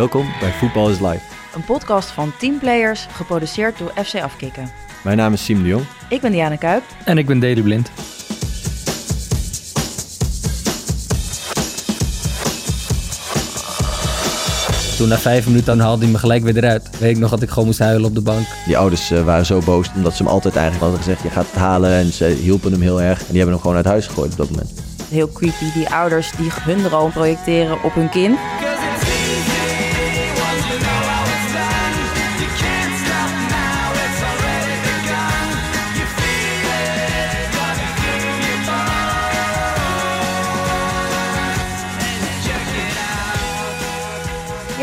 Welkom bij Voetbal is Live. Een podcast van teamplayers, geproduceerd door FC Afkikken. Mijn naam is Siem de Jong. Ik ben Diana Kuip. En ik ben Deli Blind. Toen na vijf minuten dan haalde hij me gelijk weer eruit. Weet ik nog dat ik gewoon moest huilen op de bank. Die ouders eh, waren zo boos omdat ze hem altijd eigenlijk hadden gezegd: je gaat het halen. En ze hielpen hem heel erg. En die hebben hem gewoon uit huis gegooid op dat moment. Heel creepy, die ouders die hun droom projecteren op hun kind.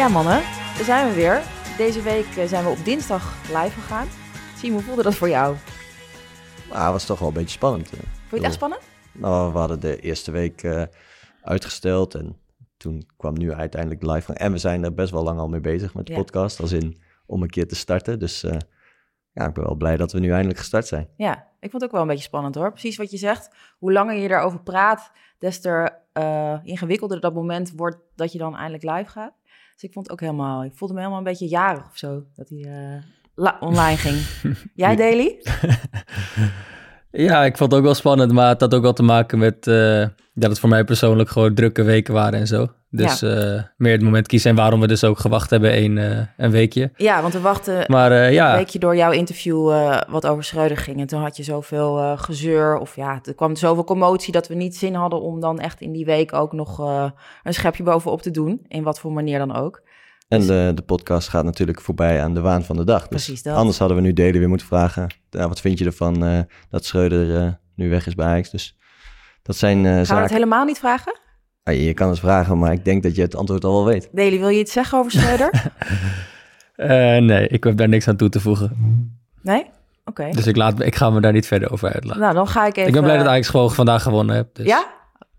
Ja mannen, daar zijn we weer. Deze week eh, zijn we op dinsdag live gegaan. Zie, hoe voelde dat voor jou? Het was toch wel een beetje spannend. eh. Vond je het echt spannend? Nou, we hadden de eerste week eh, uitgesteld. En toen kwam nu uiteindelijk de live gang. En we zijn er best wel lang al mee bezig met de Ja. podcast. Als in om een keer te starten. Dus ja, ik ben wel blij dat we nu eindelijk gestart zijn. Ja, ik vond het ook wel een beetje spannend hoor. Precies wat je zegt. Hoe langer je erover praat, des te ingewikkelder dat moment wordt dat je dan eindelijk live gaat. Dus ik vond het ook helemaal, ik voelde me helemaal een beetje jarig of zo, dat hij eh, online ging. Jij, Daily? Ja, ik vond het ook wel spannend, maar het had ook wel te maken met eh, dat het voor mij persoonlijk gewoon drukke weken waren en zo. Dus eh, meer het moment kiezen en waarom we dus ook gewacht hebben een, eh, een weekje. Ja, want we wachten Maar eh, een ja, weekje door jouw interview wat over Schreuder ging. En toen had je zoveel gezeur of ja, er kwam zoveel commotie dat we niet zin hadden om dan echt in die week ook nog een schepje bovenop te doen. In wat voor manier dan ook. En de, de podcast gaat natuurlijk voorbij aan de waan van de dag. Dus Precies dat. Anders hadden we nu Delen weer moeten vragen. ja, wat vind je ervan eh, dat Schreuder eh, nu weg is bij Ajax? Dus dat zijn eh, Gaan we het helemaal niet vragen? Ah, je kan het vragen, maar ik denk dat je het antwoord al wel weet. Deli, wil je iets zeggen over Schreuder? eh, nee, ik heb daar niks aan toe te voegen. Nee? Oké. Dus ik, laat, ik ga me daar niet verder over uitlaten. Nou, dan ga ik even... ik ben blij dat Ajax gewoon vandaag gewonnen heeft. Dus. Ja?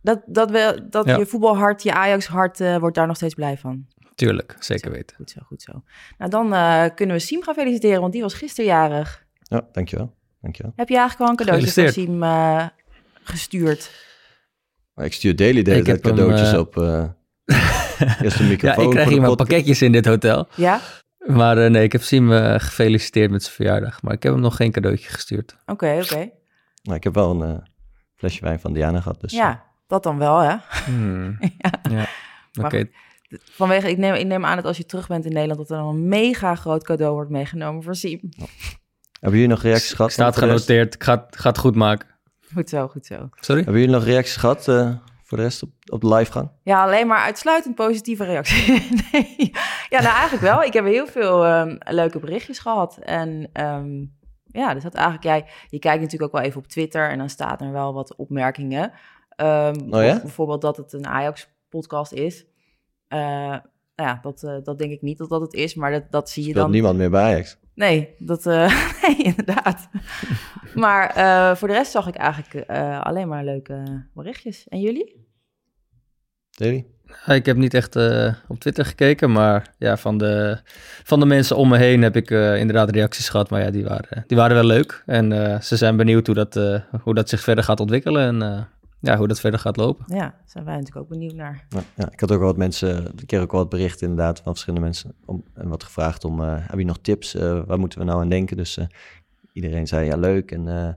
Dat, dat, we, dat Ja. je voetbalhart, je Ajax-hart, eh, wordt daar nog steeds blij van. Tuurlijk, zeker weten. Goed zo, goed zo. Nou, dan eh, kunnen we Siem gaan feliciteren, want die was gisteren jarig. Ja, dankjewel. dankjewel. Heb je eigenlijk wel een cadeautje voor. Siem eh, gestuurd? Maar ik stuur Daily de hele heb hem, cadeautjes eh, op. eh eerst een Ja, microfoon ik krijg hier pakketjes in dit hotel. Ja? Maar eh, nee, ik heb Siem gefeliciteerd met zijn verjaardag. Maar ik heb hem nog geen cadeautje gestuurd. Oké, oké. Nou, ik heb wel een eh, flesje wijn van Diana gehad. Dus, Ja, dat dan wel, hè? Hmm. Ja. Ja, oké. Vanwege, ik neem, ik neem aan dat als je terug bent in Nederland... dat er dan een mega groot cadeau wordt meegenomen voor Siem. Hebben jullie nog reacties gehad? Staat genoteerd. Ik ga, het- ga het goed maken. Goed zo, goed zo. Sorry? Hebben jullie nog reacties gehad eh, voor de rest op, op de livegang? Ja, alleen maar uitsluitend positieve reacties. nee. Ja, nou eigenlijk wel. Ik heb heel veel ehm, leuke berichtjes gehad. En ehm, ja, dus dat eigenlijk jij... Je kijkt natuurlijk ook wel even op Twitter en dan staat er wel wat opmerkingen. Ehm, Oh ja? Bijvoorbeeld dat het een Ajax-podcast is. Eh, nou ja, dat, eh, dat denk ik niet dat dat het is, maar dat, dat zie je Speelt dan... niemand meer bij Ajax. Nee, dat, eh, nee, inderdaad. maar eh, voor de rest zag ik eigenlijk eh, alleen maar leuke berichtjes. En jullie? Ja, Ik heb niet echt eh, op Twitter gekeken, maar ja, van de, van de mensen om me heen heb ik eh, inderdaad reacties gehad. Maar ja, die waren, die waren wel leuk. En eh, ze zijn benieuwd hoe dat, eh, hoe dat zich verder gaat ontwikkelen en eh, ja, hoe dat verder gaat lopen. Ja, daar zijn wij natuurlijk ook benieuwd naar. Ja, ja, ik had ook wel wat mensen, ik kreeg ook wel wat berichten inderdaad van verschillende mensen. Om, en wat gevraagd om, eh heb je nog tips? Eh, waar moeten we nou aan denken? Dus eh, iedereen zei ja, leuk. En eh,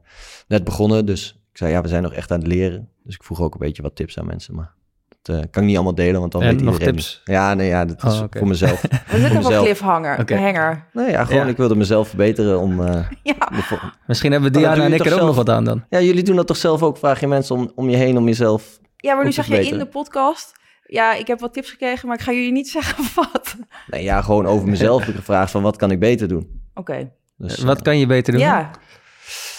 net begonnen, dus ik zei ja, we zijn nog echt aan het leren. Dus ik vroeg ook een beetje wat tips aan mensen. Maar dat eh, kan ik niet allemaal delen, want dan En weet nog iedereen tips? niet. Ja, nee, ja, dat is Oh, voor mezelf. We zitten Voor op een mezelf. cliffhanger. Oké. Hanger. Nee, ja, gewoon Ja. ik wilde mezelf verbeteren om... eh, Ja. de vol- Misschien hebben dat Diana en ik er ook nog wat aan dan. ja, jullie doen dat toch zelf ook? Vraag je mensen om, om je heen om jezelf... ja, maar nu zeg je in de podcast... Ja, ik heb wat tips gekregen, maar ik ga jullie niet zeggen wat. Nee, ja, gewoon over mezelf heb ik gevraagd van wat kan ik beter doen? Oké. Dus, wat eh, kan je beter doen? Ja,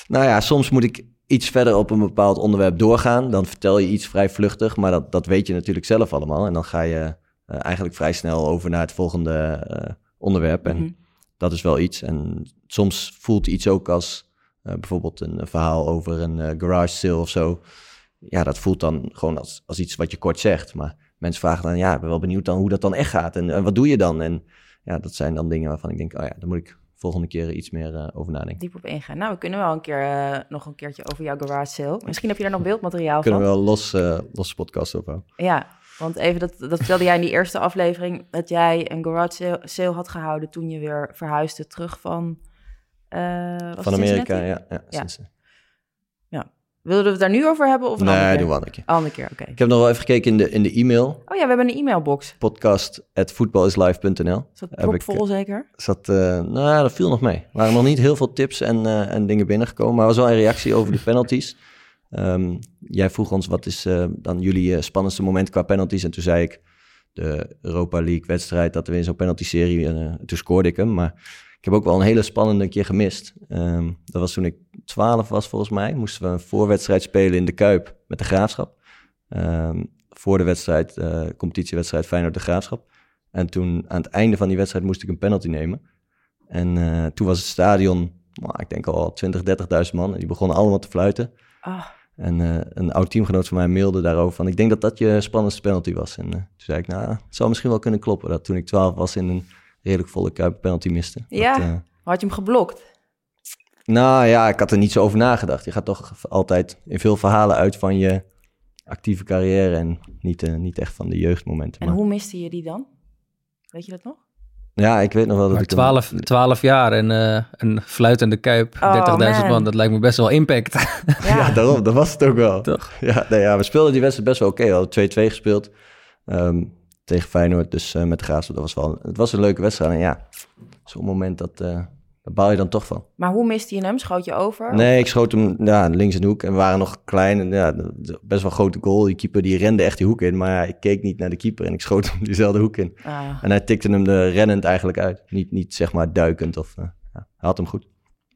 Nou ja, soms moet ik iets verder op een bepaald onderwerp doorgaan. Dan vertel je iets vrij vluchtig, maar dat, dat weet je natuurlijk zelf allemaal. En dan ga je eh, eigenlijk vrij snel over naar het volgende eh, onderwerp. En Mhm. dat is wel iets. En soms voelt iets ook als eh, bijvoorbeeld een, verhaal over een garage sale of zo. Ja, dat voelt dan gewoon als, als iets wat je kort zegt. Maar mensen vragen dan, ja, ik ben wel benieuwd dan hoe dat dan echt gaat. En, en wat doe je dan? En ja, dat zijn dan dingen waarvan ik denk, oh ja, daar moet ik volgende keer iets meer eh, over nadenken. diep op ingaan. Nou, we kunnen wel een keer, eh, nog een keertje over jouw garage sale. Misschien heb je daar nog beeldmateriaal Kunnen van. we wel los, eh los podcast over. Ja, Want even, dat, dat vertelde jij in die eerste aflevering, dat jij een garage sale, sale had gehouden toen je weer verhuisde terug van... Van Amerika, ja. ja, Ja. Wilden we het daar nu over hebben of een andere Nee, keer? doe wel een keer. Andere keer, oké. Ik heb nog wel even gekeken in de, in de e-mail. Oh ja, we hebben een e-mailbox. podcast.voetbalislive.nl Heb ik, propvol zeker? Zat, eh, nou ja, dat viel nog mee. Er waren nog niet heel veel tips en, eh, en dingen binnengekomen. Maar er was wel een reactie over de penalties. Ehm, jij vroeg ons, wat is eh, dan jullie eh, spannendste moment qua penalties? En toen zei ik, de Europa League wedstrijd, dat we in zo'n penalty-serie... eh, toen scoorde ik hem, maar ik heb ook wel een hele spannende keer gemist. Ehm, dat was toen ik 12 was volgens mij. Moesten we een voorwedstrijd spelen in de Kuip met de Graafschap. Ehm, voor de wedstrijd, eh, competitiewedstrijd Feyenoord de Graafschap. En toen aan het einde van die wedstrijd moest ik een penalty nemen. En eh, toen was het stadion, nou, ik denk al 20, 30.000 man. En die begonnen allemaal te fluiten. Ah, En eh, een oud teamgenoot van mij mailde daarover van... ik denk dat dat je spannendste penalty was. En toen zei ik, nou, het zou misschien wel kunnen kloppen... dat toen ik 12 was in een redelijk volle kuip penalty miste. Ja. Dat, eh, had je hem geblokt? nou ja, ik had er niet zo over nagedacht. Je gaat toch altijd in veel verhalen uit van je actieve carrière... en niet, eh, niet echt van de jeugdmomenten. En Maar, hoe miste je die dan? Weet je dat nog? ja, ik weet nog wel dat Maar ik... hem- 12, 12 jaar en eh, een fluitende kuip, 30.000 Oh, man. man, dat lijkt me best wel impact. Ja, Ja, daarom, dat was het ook wel. Toch? Ja, nee, ja, we speelden die wedstrijd best wel oké. We hadden 2-2 gespeeld ehm, tegen Feyenoord, dus eh, met de Graafschap. Dat was wel, het was een leuke wedstrijd. En ja, zo'n moment, dat, daar baal je dan toch van. maar hoe miste je hem? Schoot je over? Nee, ik schoot hem ja, links in de hoek en we waren nog klein. En, ja, de- de- best wel een grote goal. Die keeper die rende echt die hoek in. Maar ja, ik keek niet naar de keeper en ik schoot hem diezelfde hoek in. Ah, En hij tikte hem er rennend eigenlijk uit. Niet, niet zeg maar duikend of... eh, ja, hij had hem goed.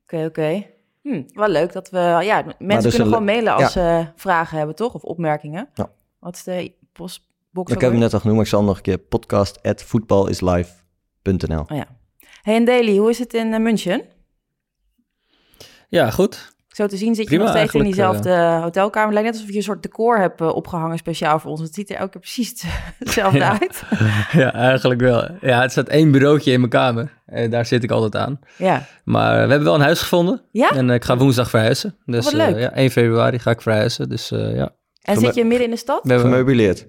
Oké, oké. Hm, wel leuk dat we... Ja, mensen dus kunnen gewoon le- mailen als ze vragen hebben, toch? Of opmerkingen. Ja. Wat is de Ik heb hem net al genoemd, maar ik zal hem nog een keer podcast.voetbalislive.nl weer? Oh ja. Hey, en Daily, hoe is het in eh, München? Ja, goed. Zo te zien zit je nog steeds in diezelfde hotelkamer. Het lijkt net alsof je een soort decor hebt eh, opgehangen speciaal voor ons. Het ziet er elke keer precies hetzelfde Ja. uit. ja, eigenlijk wel. Ja, het staat één bureautje in mijn kamer. En daar zit ik altijd aan. Ja. Maar we hebben wel een huis gevonden. Ja? En eh, ik ga woensdag verhuizen. Dus wat eh, leuk. ja, 1 februari ga ik verhuizen. Dus eh, ja. En zit je midden in de stad? We hebben Gemeubileerd.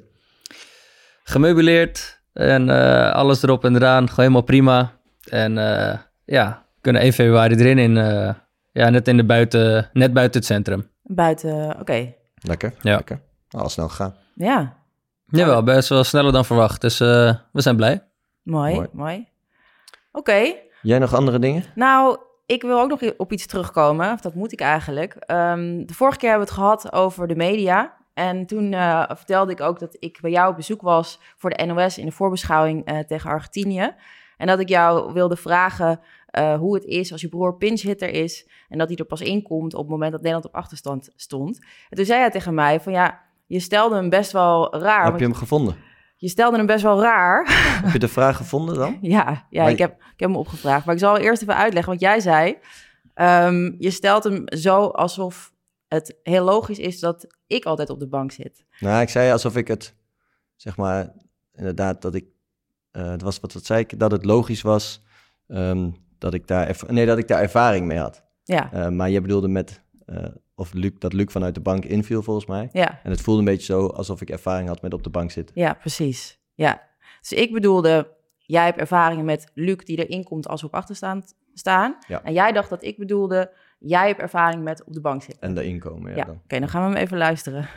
Gemeubileerd. En eh, alles erop en eraan. Gewoon helemaal prima. En eh, ja, kunnen 1 februari erin. In, eh, ja, net, in de buiten, net buiten het centrum. Buiten, oké. Lekker, Ja. lekker. Al snel gegaan. Ja, Jawel, best wel sneller dan verwacht. Dus eh, we zijn blij. mooi, mooi. Mooi. Oké, Jij nog andere dingen? nou, ik wil ook nog op iets terugkomen. Of dat moet ik eigenlijk. Ehm, de vorige keer hebben we het gehad over de media. En toen eh, vertelde ik ook dat ik bij jou op bezoek was voor de NOS in de voorbeschouwing eh, tegen Argentinië. En dat ik jou wilde vragen eh, hoe het is als je broer pinchhitter is en dat hij er pas in komt op het moment dat Nederland op achterstand stond. En toen zei hij tegen mij van ja, je stelde hem best wel raar. Heb je hem gevonden? je stelde hem best wel raar. Heb je de vraag gevonden dan? Ja, ja Maar ik, heb, ik heb hem opgevraagd. Maar ik zal eerst even uitleggen wat jij zei. Ehm, je stelt hem zo alsof het heel logisch is dat ik altijd op de bank zit. Nou, ik zei alsof ik het, zeg maar, inderdaad, dat ik, eh, het was wat, wat zei ik, dat het logisch was ehm, dat ik daar, nee, dat ik daar ervaring mee had. Ja, Eh, maar je bedoelde met, eh, of Luc, dat Luc vanuit de bank inviel volgens mij. ja, En het voelde een beetje zo alsof ik ervaring had met op de bank zitten. ja, precies. Ja. Dus ik bedoelde, jij hebt ervaringen met Luc die erin komt als we op achterstand staan. Ja. En jij dacht dat ik bedoelde, jij hebt ervaring met op de bank zitten. En daarin komen, ja. Oké, dan gaan we hem even luisteren.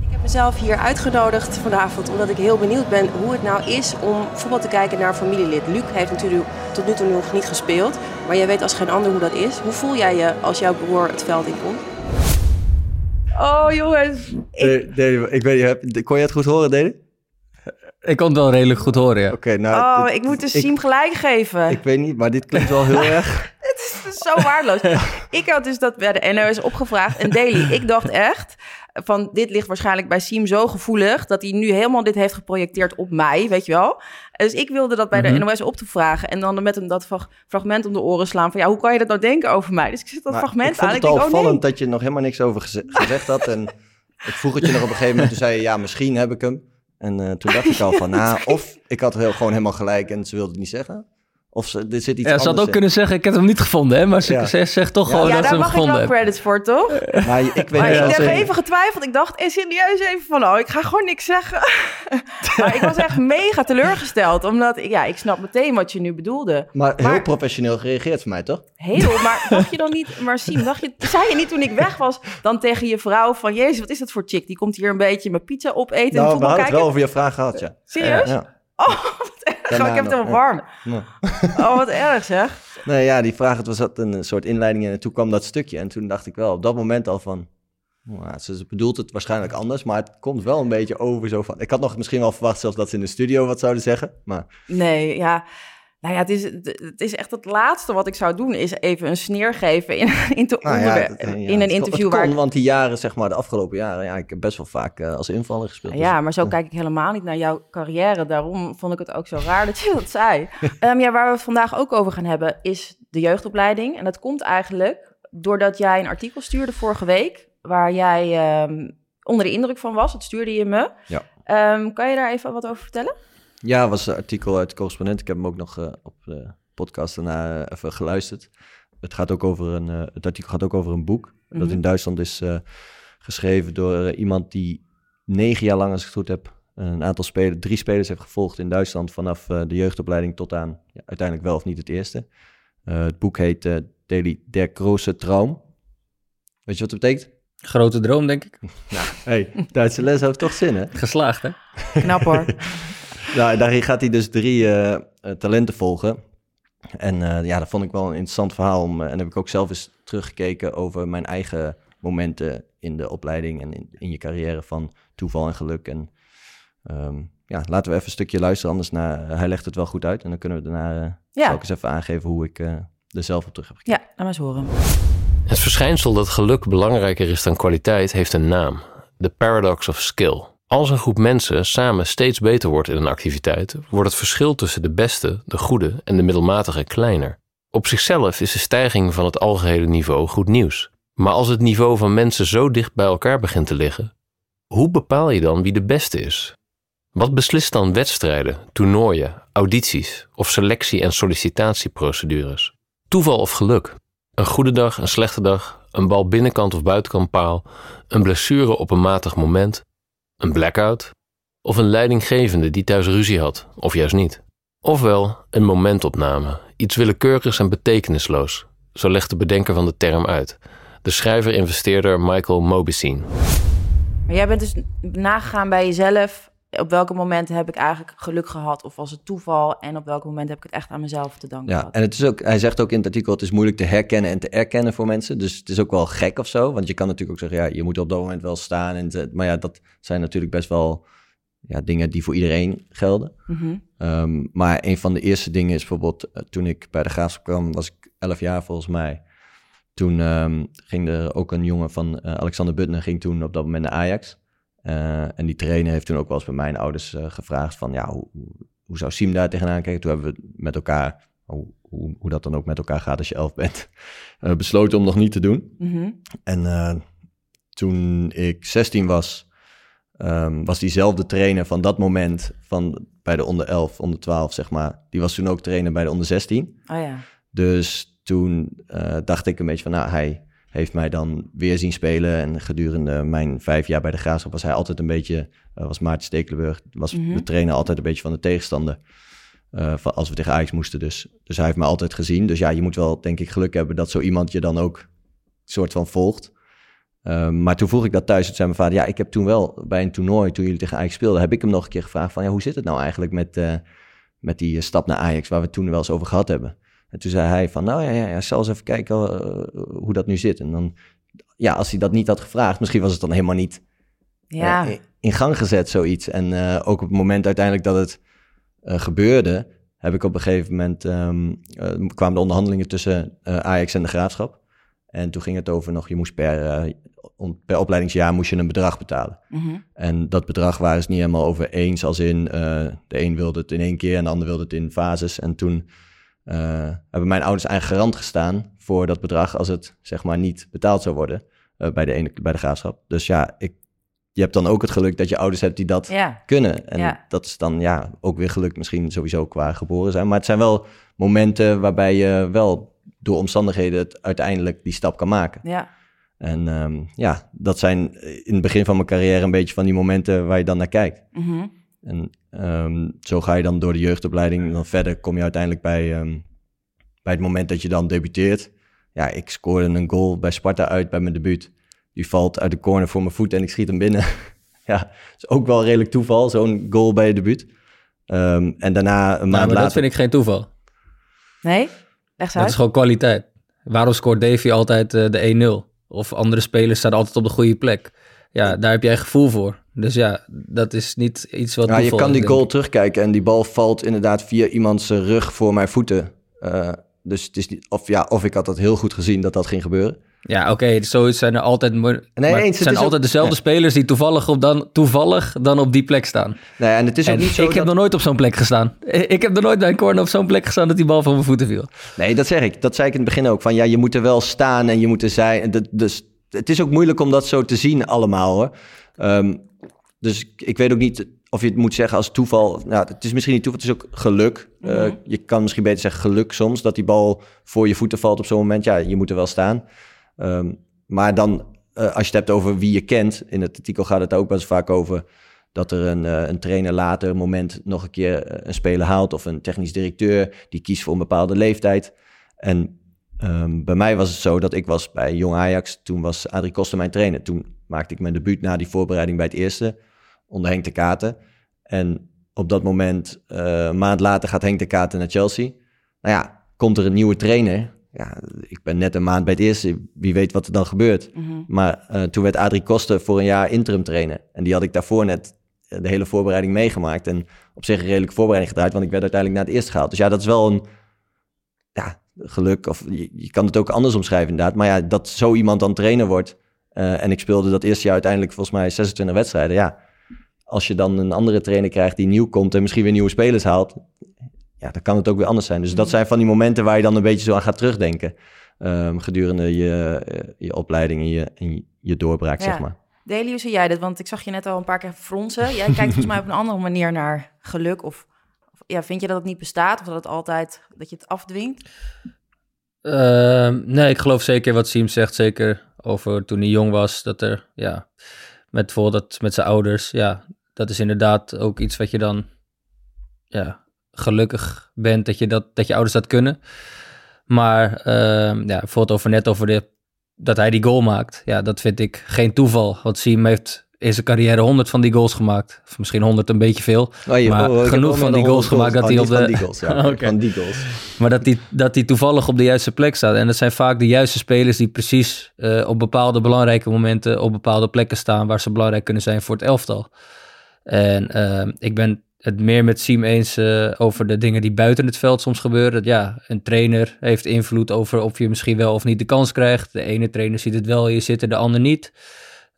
Ik heb mezelf hier uitgenodigd vanavond omdat ik heel benieuwd ben hoe het nou is om voetbal te kijken naar een familielid. Luc heeft natuurlijk tot nu toe nog niet gespeeld, maar jij weet als geen ander hoe dat is. Hoe voel jij je als jouw broer het veld inkomt? Oh jongens, ik, Deli, ik weet kon je het goed horen, Deli? Ik kon het wel redelijk goed horen, ja. Oké, nou... oh, dit- ik moet de Siem gelijk geven. ik weet niet, maar dit klinkt wel heel erg... Het zo waardeloos. ik had dus dat bij de NOS opgevraagd. En Daily, ik dacht echt van dit ligt waarschijnlijk bij Siem zo gevoelig... dat hij nu helemaal dit heeft geprojecteerd op mij, weet je wel. Dus ik wilde dat bij de Mhm. NOS op te vragen... en dan met hem dat frag- fragment om de oren slaan... van ja, hoe kan je dat nou denken over mij? Dus ik zit dat Maar fragment ik vond aan het ik al denk, oh nee. opvallend dat je nog helemaal niks over geze- gezegd had. En ik vroeg het je nog op een gegeven moment. Toen zei je, ja, misschien heb ik hem. En eh, toen dacht ik al van, nou, of ik had heel, gewoon helemaal gelijk en ze wilde het niet zeggen. Of ze, er zit iets Ja, ze had ook in. kunnen zeggen, ik heb hem niet gevonden, hè? Maar ze, Ja. ze zegt toch Ja. gewoon ja, dat ze daar hem mag ik gevonden wel credits voor, toch? Maar ik weet Maar niet ik heb even getwijfeld. Ik dacht eh, serieus even van, oh, ik ga gewoon niks zeggen. maar ik was echt mega teleurgesteld. Omdat, ik- ja, ik snap meteen wat je nu bedoelde. Maar heel Maar- professioneel gereageerd voor mij, toch? Heel, maar dacht je dan niet, maar Siem, dacht je, zei je niet toen ik weg was, dan tegen je vrouw van, jezus, wat is dat voor chick? Die komt hier een beetje mijn pizza opeten en Nou, we hadden het kijken. wel over je vraag gehad, ja. Serieus? Ja. Oh, wat erg. Daarna ik heb het helemaal warm. Ja. Oh, wat erg zeg. Nee, ja, die vraag, het was dat een soort inleiding en toen kwam dat stukje. En toen dacht ik wel op dat moment al van, nou, ze bedoelt het waarschijnlijk anders, maar het komt wel een beetje over zo van... Ik had nog misschien wel verwacht zelfs dat ze in de studio wat zouden zeggen, maar Nee, ja. Nou ja, het is, het is echt het laatste wat ik zou doen, is even een sneer geven in, in, te nou ja, onderwer- het- ja, in een interview waar ik want die jaren, zeg maar, de afgelopen jaren, ja, ik heb best wel vaak eh, als invaller gespeeld. dus- Ja, maar zo kijk ik helemaal niet naar jouw carrière. Daarom vond ik het ook zo raar dat je dat zei. Ehm, ja, waar we het vandaag ook over gaan hebben, is de jeugdopleiding. En dat komt eigenlijk doordat jij een artikel stuurde vorige week, waar jij ehm, onder de indruk van was. Dat stuurde je me. Ja. Ehm, kan je daar even wat over vertellen? Ja, was een artikel uit de correspondent. Ik heb hem ook nog eh, op de podcast daarna eh, even geluisterd. Het, gaat ook over een, eh, het artikel gaat ook over een boek. Dat Mhm. in Duitsland is eh, geschreven door iemand die negen jaar lang, als ik het goed heb, een aantal spelers, drie spelers heeft gevolgd in Duitsland vanaf eh, de jeugdopleiding tot aan ja, uiteindelijk wel of niet het eerste. Eh, het boek heet eh Daily Der Große Traum. Weet je wat het betekent? Grote droom, denk ik. Hey, Duitse les heeft toch zin, hè? Geslaagd, hè? Knap hoor. Nou, daarin gaat hij dus drie eh, eh, talenten volgen. En eh, ja, dat vond ik wel een interessant verhaal. Om, en heb ik ook zelf eens teruggekeken over mijn eigen momenten in de opleiding en in, in je carrière van toeval en geluk. En ehm, ja, laten we even een stukje luisteren, anders naar, hij legt het wel goed uit. En dan kunnen we daarna, eh, Ja. zal ik eens even aangeven hoe ik eh, er zelf op terug heb gekeken. Ja, laat maar eens horen. Het verschijnsel dat geluk belangrijker is dan kwaliteit heeft een naam: de paradox of skill. Als een groep mensen samen steeds beter wordt in een activiteit, wordt het verschil tussen de beste, de goede en de middelmatige kleiner. Op zichzelf is de stijging van het algehele niveau goed nieuws. Maar als het niveau van mensen zo dicht bij elkaar begint te liggen, hoe bepaal je dan wie de beste is? Wat beslist dan wedstrijden, toernooien, audities of selectie- en sollicitatieprocedures? Toeval of geluk? Een goede dag, een slechte dag, een bal binnenkant of buitenkant paal, een blessure op een matig moment, een blackout of een leidinggevende die thuis ruzie had, of juist niet. Ofwel een momentopname, iets willekeurigs en betekenisloos, zo legt de bedenker van de term uit, de schrijver-investeerder Michael Mobicine. Jij bent dus nagegaan bij jezelf. Op welke momenten heb ik eigenlijk geluk gehad? Of was het toeval? En op welke moment heb ik het echt aan mezelf te danken Ja, gehad? en het is ook, hij zegt ook in het artikel, het is moeilijk te herkennen en te erkennen voor mensen. Dus het is ook wel gek of zo. Want je kan natuurlijk ook zeggen, ja, je moet op dat moment wel staan. En te- maar ja, dat zijn natuurlijk best wel ja, dingen die voor iedereen gelden. Mhm. Ehm, maar een van de eerste dingen is bijvoorbeeld, eh, toen ik bij de Graafschap kwam, was ik 11 jaar volgens mij. Toen ehm, ging er ook een jongen van eh, Alexander Butner, ging toen op dat moment naar Ajax. Eh, en die trainer heeft toen ook wel eens bij mijn ouders eh, gevraagd van, ja, hoe, hoe, zou Siem daar tegenaan kijken? Toen hebben we met elkaar, hoe, hoe, hoe dat dan ook met elkaar gaat als je elf bent, eh, besloten om nog niet te doen. Mhm. En toen ik 16 was, ehm, was diezelfde trainer van dat moment van bij de onder 11, onder 12 zeg maar. Die was toen ook trainer bij de onder 16. Oh ja. Dus toen dacht ik een beetje van, nou, hij heeft mij dan weer zien spelen. En gedurende mijn vijf jaar bij de Graafschap was hij altijd een beetje, eh, was Maarten Stekelenburg, was Mhm. de trainer altijd een beetje van de tegenstander. eh, van als we tegen Ajax moesten dus. Dus hij heeft me altijd gezien. Dus ja, je moet wel denk ik geluk hebben dat zo iemand je dan ook soort van volgt. Ehm, maar toen vroeg ik dat thuis. Toen zei mijn vader, ja, ik heb toen wel bij een toernooi, toen jullie tegen Ajax speelden, heb ik hem nog een keer gevraagd van, ja, hoe zit het nou eigenlijk met, eh, met die stap naar Ajax, waar we het toen wel eens over gehad hebben. En toen zei hij van, nou ja, ja, ja zal eens even kijken eh, hoe dat nu zit. En dan, ja, als hij dat niet had gevraagd, misschien was het dan helemaal niet Ja. eh, in- in gang gezet, zoiets. En eh, ook op het moment uiteindelijk dat het gebeurde, heb ik op een gegeven moment, ehm, eh, kwamen de onderhandelingen tussen Ajax en de Graafschap. En toen ging het over nog, je moest per, per opleidingsjaar moest je een bedrag betalen. Mhm. En dat bedrag waren ze niet helemaal over eens, als in de een wilde het in één keer en de ander wilde het in fases. En toen eh, hebben mijn ouders eigenlijk garant gestaan voor dat bedrag als het zeg maar niet betaald zou worden eh, bij, de ene, bij de graafschap. Dus ja, ik, je hebt dan ook het geluk dat je ouders hebt die dat Ja, kunnen. En Ja. dat is dan ja, ook weer geluk misschien sowieso qua geboren zijn. Maar het zijn wel momenten waarbij je wel door omstandigheden het uiteindelijk die stap kan maken. ja. En ehm, ja, dat zijn in het begin van mijn carrière een beetje van die momenten waar je dan naar kijkt. Mhm. En ehm, zo ga je dan door de jeugdopleiding. En dan verder kom je uiteindelijk bij, ehm, bij het moment dat je dan debuteert. Ja, ik scoorde een goal bij Sparta uit bij mijn debuut. Die valt uit de corner voor mijn voet en ik schiet hem binnen. ja, dat is ook wel redelijk toeval, zo'n goal bij je debuut. Ehm, en daarna een Nou, maand maar later... dat vind ik geen toeval. Nee? Eens Dat is gewoon kwaliteit. Waarom scoort Davy altijd eh, de 1-0? Of andere spelers staan altijd op de goede plek. Ja, daar heb jij gevoel voor. Dus ja, dat is niet iets wat Ja, je kan die denk goal terugkijken en die bal valt inderdaad via iemands eh, rug voor mijn voeten. Eh, dus het is niet, of ja, of ik had dat heel goed gezien dat dat ging gebeuren. Ja, oké, zoiets zijn er altijd... Nee, maar eens, het zijn ook- altijd dezelfde spelers die toevallig, op dan, toevallig dan op die plek staan. Nee, en het is ook En niet zo ik dat... heb nog nooit op zo'n plek gestaan. Ik heb nog nooit bij een corner op zo'n plek gestaan dat die bal van mijn voeten viel. Nee, dat zeg ik. Dat zei ik in het begin ook. Van ja, je moet er wel staan en je moet er zijn. Dat- Dus het is ook moeilijk om dat zo te zien allemaal hoor. Ehm, dus ik- ik weet ook niet of je het moet zeggen als toeval. Nou, het is misschien niet toeval, het is ook geluk. Eh, Mhm. je kan misschien beter zeggen geluk soms, dat die bal voor je voeten valt op zo'n moment. Ja, je moet er wel staan. Ehm, maar dan, eh, als je het hebt over wie je kent, in het artikel gaat het ook best vaak over dat er een, eh, een trainer later een moment nog een keer een speler haalt of een technisch directeur die kiest voor een bepaalde leeftijd. En ehm, bij mij was het zo dat ik was bij Jong Ajax, toen was Adrie Koster mijn trainer. Toen maakte ik mijn debuut na die voorbereiding bij het eerste, onder Henk de Katen. En op dat moment, eh, een maand later, gaat Henk de Katen naar Chelsea. Nou ja, komt er een nieuwe trainer. Ja, ik ben net een maand bij het eerste. Wie weet wat er dan gebeurt. Mhm. Maar eh, toen werd Adrie Koster voor een jaar interim trainer. En die had ik daarvoor net eh, de hele voorbereiding meegemaakt. En op zich een redelijke voorbereiding gedraaid, want ik werd uiteindelijk naar het eerste gehaald. Dus ja, dat is wel een ja, geluk. Of je, je kan het ook anders omschrijven inderdaad. Maar ja, dat zo iemand dan trainer wordt. eh, en ik speelde dat eerste jaar uiteindelijk volgens mij 26 wedstrijden. Ja, als je dan een andere trainer krijgt die nieuw komt en misschien weer nieuwe spelers haalt. Ja, dan kan het ook weer anders zijn. Dus dat zijn van die momenten waar je dan een beetje zo aan gaat terugdenken. ehm, gedurende je, eh, je opleiding en je, en je- doorbraak, Ja. zeg maar. Deli, hoe zie jij dit? Want ik zag je net al een paar keer fronsen. Jij kijkt volgens mij op een andere manier naar geluk. Of ja, vind je dat het niet bestaat? Of dat het altijd, dat je het afdwingt? Ehm, nee, ik geloof zeker wat Siem zegt. Zeker over toen hij jong was. Dat er, ja, met bijvoorbeeld dat met zijn ouders. Ja, dat is inderdaad ook iets wat je dan, ja, gelukkig bent dat je, dat, dat je ouders dat kunnen. Maar, ehm, ja, bijvoorbeeld over net over de, dat hij die goal maakt. Ja, dat vind ik geen toeval. Want Siem heeft in zijn carrière 100 van die goals gemaakt. Of misschien 100 een beetje veel. Oh, je- Maar oh, genoeg wel van die goals 100 gemaakt dat Oh, hij op de- van die goals, ja. Van die goals. Maar dat die, dat die toevallig op de juiste plek staat. En dat zijn vaak de juiste spelers die precies eh, op bepaalde belangrijke momenten op bepaalde plekken staan waar ze belangrijk kunnen zijn voor het elftal. En eh, ik ben het meer met Siem eens eh, over de dingen die buiten het veld soms gebeuren. Dat ja, een trainer heeft invloed over of je misschien wel of niet de kans krijgt. De ene trainer ziet het wel je zitten, de ander niet.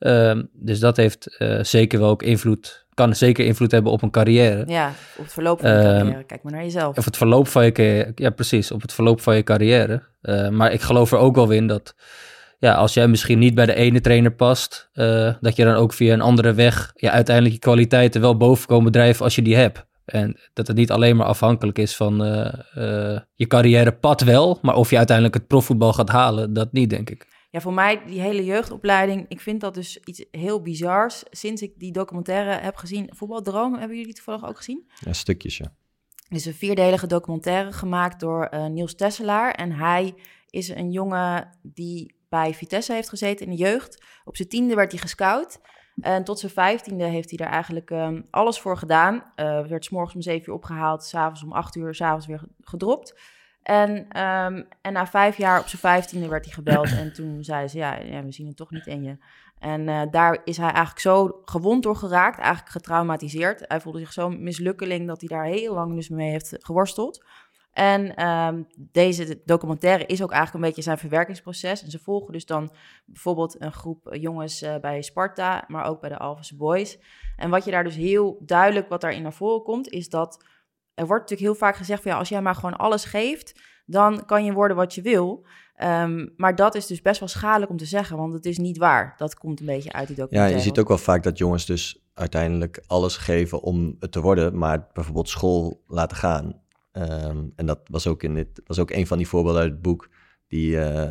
Ehm, dus dat heeft eh, zeker wel ook invloed, kan zeker invloed hebben op een carrière. Ja, op het verloop van je Ehm, carrière. Kijk maar naar jezelf. Of het verloop van je carrière. Ja, precies. Op het verloop van je carrière. Eh, maar ik geloof er ook wel in dat. Ja, als jij misschien niet bij de ene trainer past. eh, dat je dan ook via een andere weg. Ja, uiteindelijk je kwaliteiten wel boven komen drijven als je die hebt. En dat het niet alleen maar afhankelijk is van eh, eh, je carrièrepad wel. Maar of je uiteindelijk het profvoetbal gaat halen, dat niet, denk ik. Ja, voor mij, die hele jeugdopleiding, ik vind dat dus iets heel bizars. Sinds ik die documentaire heb gezien, Voetbaldroom, hebben jullie toevallig ook gezien? Ja, stukjes, ja. Het is een vierdelige documentaire gemaakt door eh, Niels Tesselaar. En hij is een jongen die bij Vitesse heeft gezeten in de jeugd. Op zijn tiende werd hij gescout. En tot zijn vijftiende heeft hij daar eigenlijk ehm, alles voor gedaan. Eh werd 's morgens om zeven uur opgehaald, s'avonds om acht uur, s'avonds weer gedropt. En, ehm, en na vijf jaar op zijn vijftiende werd hij gebeld. En toen zei ze, ja, ja we zien het toch niet in je. En eh, daar is hij eigenlijk zo gewond door geraakt, eigenlijk getraumatiseerd. Hij voelde zich zo'n mislukkeling dat hij daar heel lang dus mee heeft geworsteld. En ehm, deze documentaire is ook eigenlijk een beetje zijn verwerkingsproces. En ze volgen dus dan bijvoorbeeld een groep eh, jongens eh, bij Sparta, maar ook bij de Alphense Boys. En wat je daar dus heel duidelijk, wat daarin naar voren komt, is dat er wordt natuurlijk heel vaak gezegd van ja, als jij maar gewoon alles geeft, dan kan je worden wat je wil. Ehm, maar dat is dus best wel schadelijk om te zeggen, want het is niet waar. Dat komt een beetje uit die Ja, documentaire. je ziet ook wel vaak dat jongens dus uiteindelijk alles geven om het te worden, maar bijvoorbeeld school laten gaan. Ehm, en dat was ook, in dit, was ook een van die voorbeelden uit het boek. Die eh, eh,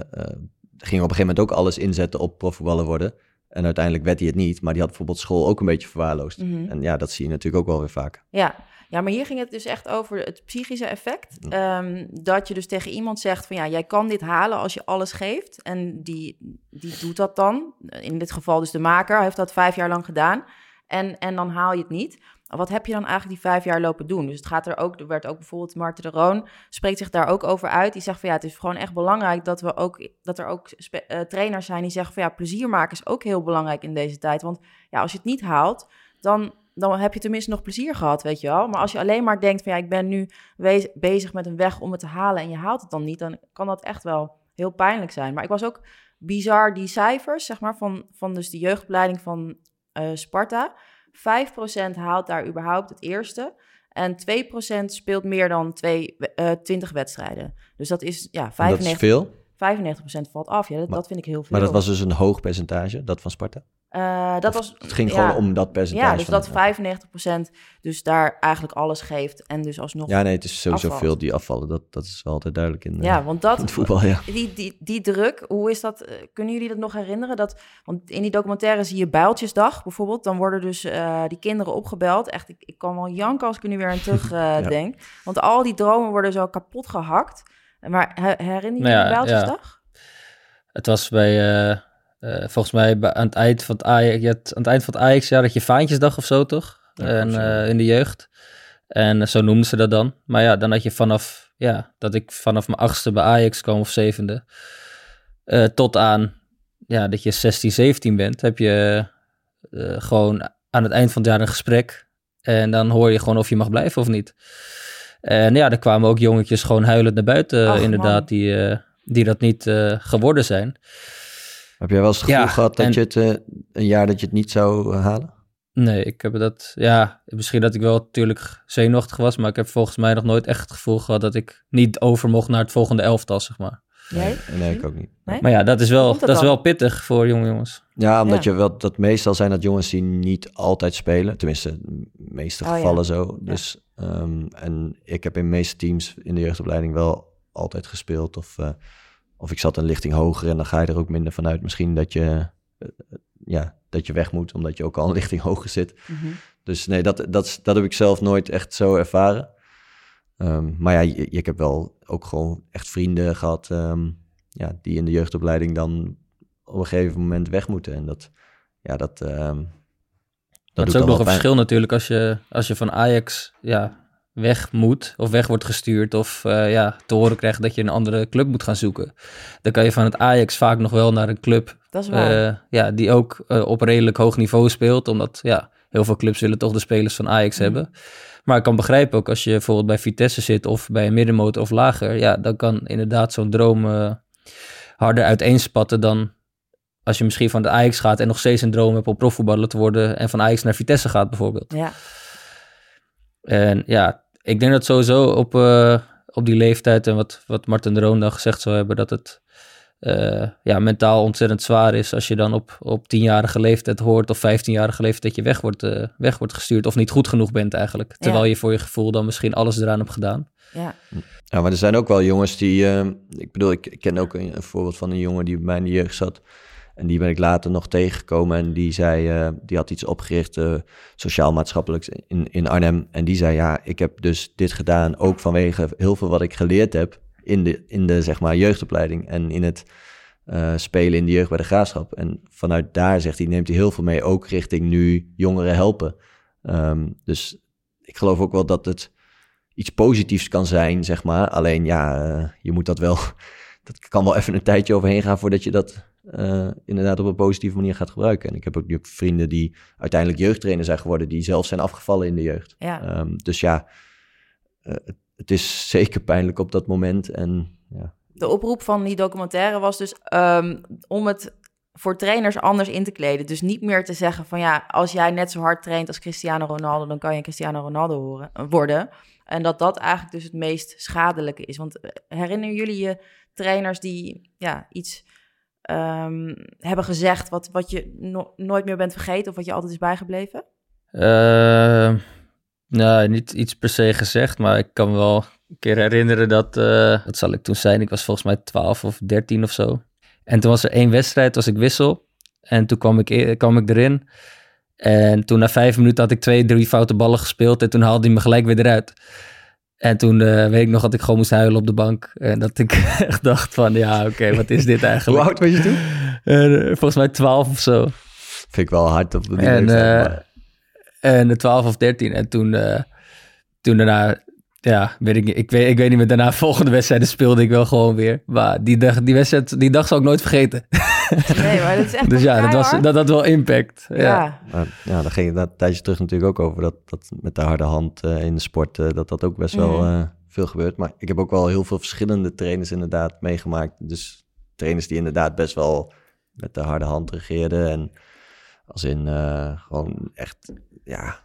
ging op een gegeven moment ook alles inzetten op profvoetballer worden. En uiteindelijk werd hij het niet, maar die had bijvoorbeeld school ook een beetje verwaarloosd. Mhm. En ja, dat zie je natuurlijk ook wel weer vaak. Ja. Ja, maar hier ging het dus echt over het psychische effect. Ehm, dat je dus tegen iemand zegt van ja, jij kan dit halen als je alles geeft. En die, die doet dat dan. In dit geval dus de maker heeft dat vijf jaar lang gedaan. En, en dan haal je het niet. Wat heb je dan eigenlijk die vijf jaar lopen doen? Dus het gaat er ook, er werd ook bijvoorbeeld Marten de Roon spreekt zich daar ook over uit. Die zegt van ja, het is gewoon echt belangrijk dat we ook dat er ook eh, trainers zijn die zeggen van ja, plezier maken is ook heel belangrijk in deze tijd. Want ja, als je het niet haalt, dan, dan heb je tenminste nog plezier gehad, weet je wel. Maar als je alleen maar denkt van ja, ik ben nu bezig met een weg om het te halen en je haalt het dan niet, dan kan dat echt wel heel pijnlijk zijn. Maar ik was ook bizar die cijfers, zeg maar, van, van dus de jeugdopleiding van eh, Sparta. 5% haalt daar überhaupt het eerste. En 2% speelt meer dan twee, eh 20 wedstrijden. Dus dat is, ja, En dat is 95, veel, 95% valt af. Ja, dat, Maar- dat vind ik heel veel. maar dat was dus een hoog percentage, dat van Sparta. Eh, dat was, Het ging ja, gewoon om dat percentage. Ja, dus dat 95% dus daar eigenlijk alles geeft. En dus alsnog... Ja, nee, het is sowieso afvalt. veel die afvallen. Dat, dat is wel altijd duidelijk in, eh, Ja, want in dat, het voetbal, ja. die, die, die druk, hoe is dat? eh, kunnen jullie dat nog herinneren? Dat, want in die documentaire zie je Bijltjesdag bijvoorbeeld. Dan worden dus eh, die kinderen opgebeld. Echt, ik, ik kan wel janken als ik er nu weer aan terug eh, denk. Want al die dromen worden zo kapot gehakt. Maar he- herinner je Nou je Bijltjesdag? Het was bij, eh, volgens mij aan het eind van het Ajax, aan het eind van het Ajax-jaar dat je Vaantjesdag of zo, toch? Ja, en, eh, in de jeugd. En eh, zo noemden ze dat dan. Maar ja, dan had je vanaf, ja, dat ik vanaf mijn achtste bij Ajax kwam of zevende, tot aan, ja, dat je 16, 17 bent, heb je gewoon aan het eind van het jaar een gesprek. En dan hoor je gewoon of je mag blijven of niet. En ja, er kwamen ook jongetjes gewoon huilend naar buiten, Ach, inderdaad, man. die, die dat niet geworden zijn. Heb jij wel eens het gevoel Ja, gehad dat en- je het eh, een jaar dat je het niet zou eh, halen? Nee, ik heb dat, ja, misschien dat ik wel natuurlijk zenuwachtig was, maar ik heb volgens mij nog nooit echt het gevoel gehad dat ik niet over mocht naar het volgende elftal, zeg maar. Jij? Nee, ik ook niet. Nee? Maar ja, dat is wel, dat dat is wel pittig voor jonge jongens. Ja, omdat Ja. je wel dat meestal zijn dat jongens die niet altijd spelen. Tenminste, de meeste Oh, ja. gevallen zo. Dus, ehm, en ik heb in de meeste teams in de jeugdopleiding wel altijd gespeeld. Of, eh, of ik zat een lichting hoger en dan ga je er ook minder vanuit. Misschien dat je, eh, ja, dat je weg moet, omdat je ook al een lichting hoger zit. Mhm. Dus nee, dat, dat, dat heb ik zelf nooit echt zo ervaren. Ehm, maar ja, ik heb wel ook gewoon echt vrienden gehad ehm, ja, die in de jeugdopleiding dan op een gegeven moment weg moeten. En dat, ja, dat, ehm, dat doet is ook nog een pijn. verschil natuurlijk als je, als je van Ajax ja, weg moet of weg wordt gestuurd of eh, ja, te horen krijgt dat je een andere club moet gaan zoeken. Dan kan je van het Ajax vaak nog wel naar een club Dat is waar. eh, ja, die ook eh, op redelijk hoog niveau speelt, omdat ja, heel veel clubs willen toch de spelers van Ajax Mhm. hebben. Maar ik kan begrijpen ook als je bijvoorbeeld bij Vitesse zit of bij een middenmoot of lager, ja, dan kan inderdaad zo'n droom harder uiteenspatten dan als je misschien van de Ajax gaat en nog steeds een droom hebt om profvoetballer te worden en van Ajax naar Vitesse gaat bijvoorbeeld. ja. En ja, ik denk dat sowieso op, eh, op die leeftijd en wat, wat Martin de Roon dan gezegd zou hebben, dat het eh, ja, mentaal ontzettend zwaar is als je dan op, op tienjarige leeftijd hoort of vijftienjarige leeftijd dat je weg wordt, eh, weg wordt gestuurd of niet goed genoeg bent eigenlijk. Terwijl Ja. je voor je gevoel dan misschien alles eraan hebt gedaan. ja. Ja, maar er zijn ook wel jongens die... ik bedoel, ik, ik ken ook een, een voorbeeld van een jongen die bij mij in de jeugd zat. En die ben ik later nog tegengekomen. En die zei, eh, die had iets opgericht, eh, sociaal-maatschappelijks in, in Arnhem. En die zei, ja, ik heb dus dit gedaan ook vanwege heel veel wat ik geleerd heb in de, in de zeg maar, jeugdopleiding. En in het eh, spelen in de jeugd bij de graafschap. En vanuit daar, zegt hij, neemt hij heel veel mee, ook richting nu jongeren helpen. Ehm, dus ik geloof ook wel dat het iets positiefs kan zijn, zeg maar. Alleen ja, je moet dat wel. Dat kan wel even een tijdje overheen gaan voordat je dat eh, inderdaad op een positieve manier gaat gebruiken. En ik heb ook vrienden die uiteindelijk jeugdtrainer zijn geworden, die zelf zijn afgevallen in de jeugd. Ja. Ehm, dus ja, eh, het- is zeker pijnlijk op dat moment. En ja, De oproep van die documentaire was dus ehm, om het voor trainers anders in te kleden. Dus niet meer te zeggen van ja, als jij net zo hard traint als Cristiano Ronaldo, dan kan je Cristiano Ronaldo horen, worden. En dat dat eigenlijk dus het meest schadelijke is. Want eh, herinneren jullie je trainers die ja, iets ehm, hebben gezegd wat, wat je no nooit meer bent vergeten of wat je altijd is bijgebleven? Uh, nou, niet iets per se gezegd, maar ik kan me wel een keer herinneren dat, uh, wat zal ik toen zijn? Ik was volgens mij 12 of 13 of zo. En toen was er één wedstrijd, was ik wissel. En toen kwam ik, e-, kwam ik erin. En toen na vijf minuten had ik twee, drie foute ballen gespeeld. En toen haalde hij me gelijk weer eruit. En toen uh, weet ik nog dat ik gewoon moest huilen op de bank. En dat ik echt dacht van, ja, oké, wat is dit eigenlijk? Hoe oud was je toen? Uh, volgens mij 12 of zo. Vind ik wel hard op die en, uh, en 12 of 13. En toen, toen daarna ja, weet ik niet. Ik weet, ik weet niet meer. Daarna volgende wedstrijden speelde ik wel gewoon weer. Maar die dag, die wedstrijd, die dag zal ik nooit vergeten. Nee, maar dat is echt Dus ja, dat, was, dat had wel impact. Ja, ja. Maar, ja daar ging het een tijdje terug natuurlijk ook over. Dat, dat met de harde hand uh, in de sport, uh, dat dat ook best wel uh, veel gebeurt. Maar ik heb ook wel heel veel verschillende trainers inderdaad meegemaakt. Dus trainers die inderdaad best wel met de harde hand regeerden. En als in gewoon echt, ja,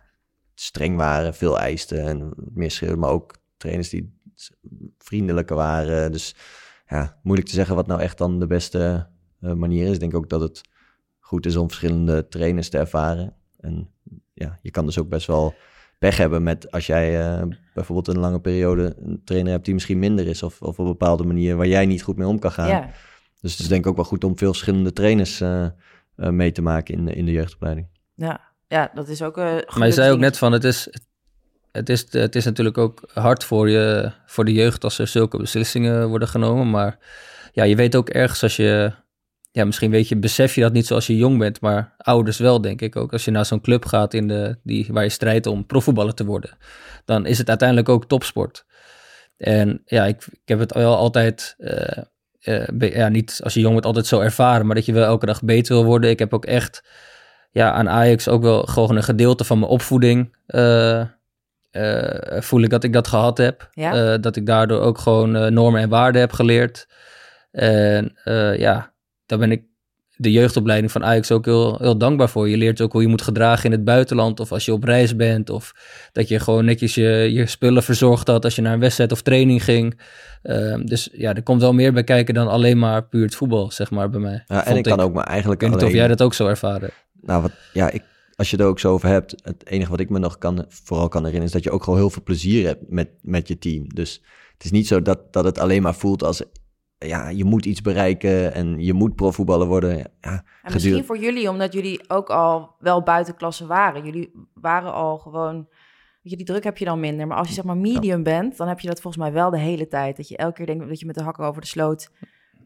streng waren, veel eisten en meer schreeuwen, maar ook trainers die vriendelijker waren. Dus ja, moeilijk te zeggen wat nou echt dan de beste manier is. Ik denk ook dat het goed is om verschillende trainers te ervaren. En ja, je kan dus ook best wel pech hebben met als jij uh, bijvoorbeeld een lange periode een trainer hebt die misschien minder is of, of op een bepaalde manier waar jij niet goed mee om kan gaan. Ja. Dus het is denk ik ook wel goed om veel verschillende trainers uh, mee te maken in, in de jeugdopleiding. Ja, ja, dat is ook. Uh, maar je zei ook net van het is, het is, het is natuurlijk ook hard voor, je, voor de jeugd als er zulke beslissingen worden genomen. Maar ja, je weet ook ergens als je. Ja, misschien weet je, besef je dat niet zoals je jong bent, maar ouders wel, denk ik ook. Als je naar zo'n club gaat in de, die, waar je strijdt om profvoetballer te worden, dan is het uiteindelijk ook topsport. En ja, ik, ik heb het wel altijd. Uh, uh, ja, niet als je jong bent altijd zo ervaren, maar dat je wel elke dag beter wil worden. Ik heb ook echt ja, aan Ajax ook wel gewoon een gedeelte van mijn opvoeding. Uh, uh, voel ik dat ik dat gehad heb. Ja? Dat ik daardoor ook gewoon normen en waarden heb geleerd. En ja, daar ben ik de jeugdopleiding van Ajax ook heel, heel dankbaar voor. Je leert ook hoe je moet gedragen in het buitenland of als je op reis bent. Of dat je gewoon netjes je, je spullen verzorgd had als je naar een wedstrijd of training ging. Uh, dus ja, er komt wel meer bij kijken dan alleen maar puur het voetbal, zeg maar, bij mij. Ja, en ik kan ook maar eigenlijk Ik weet alleen... of jij dat ook zo ervaren. Nou, wat, ja, ik, als je er ook zo over hebt, het enige wat ik me nog kan, vooral kan herinneren, is dat je ook gewoon heel veel plezier hebt met, met je team. Dus het is niet zo dat, dat het alleen maar voelt als, ja, je moet iets bereiken en je moet profvoetballer worden. Ja, en misschien voor jullie, omdat jullie ook al wel buitenklasse waren. Jullie waren al gewoon, weet je, die druk heb je dan minder. Maar als je zeg maar medium ja. bent, dan heb je dat volgens mij wel de hele tijd. Dat je elke keer denkt dat je met de hakken over de sloot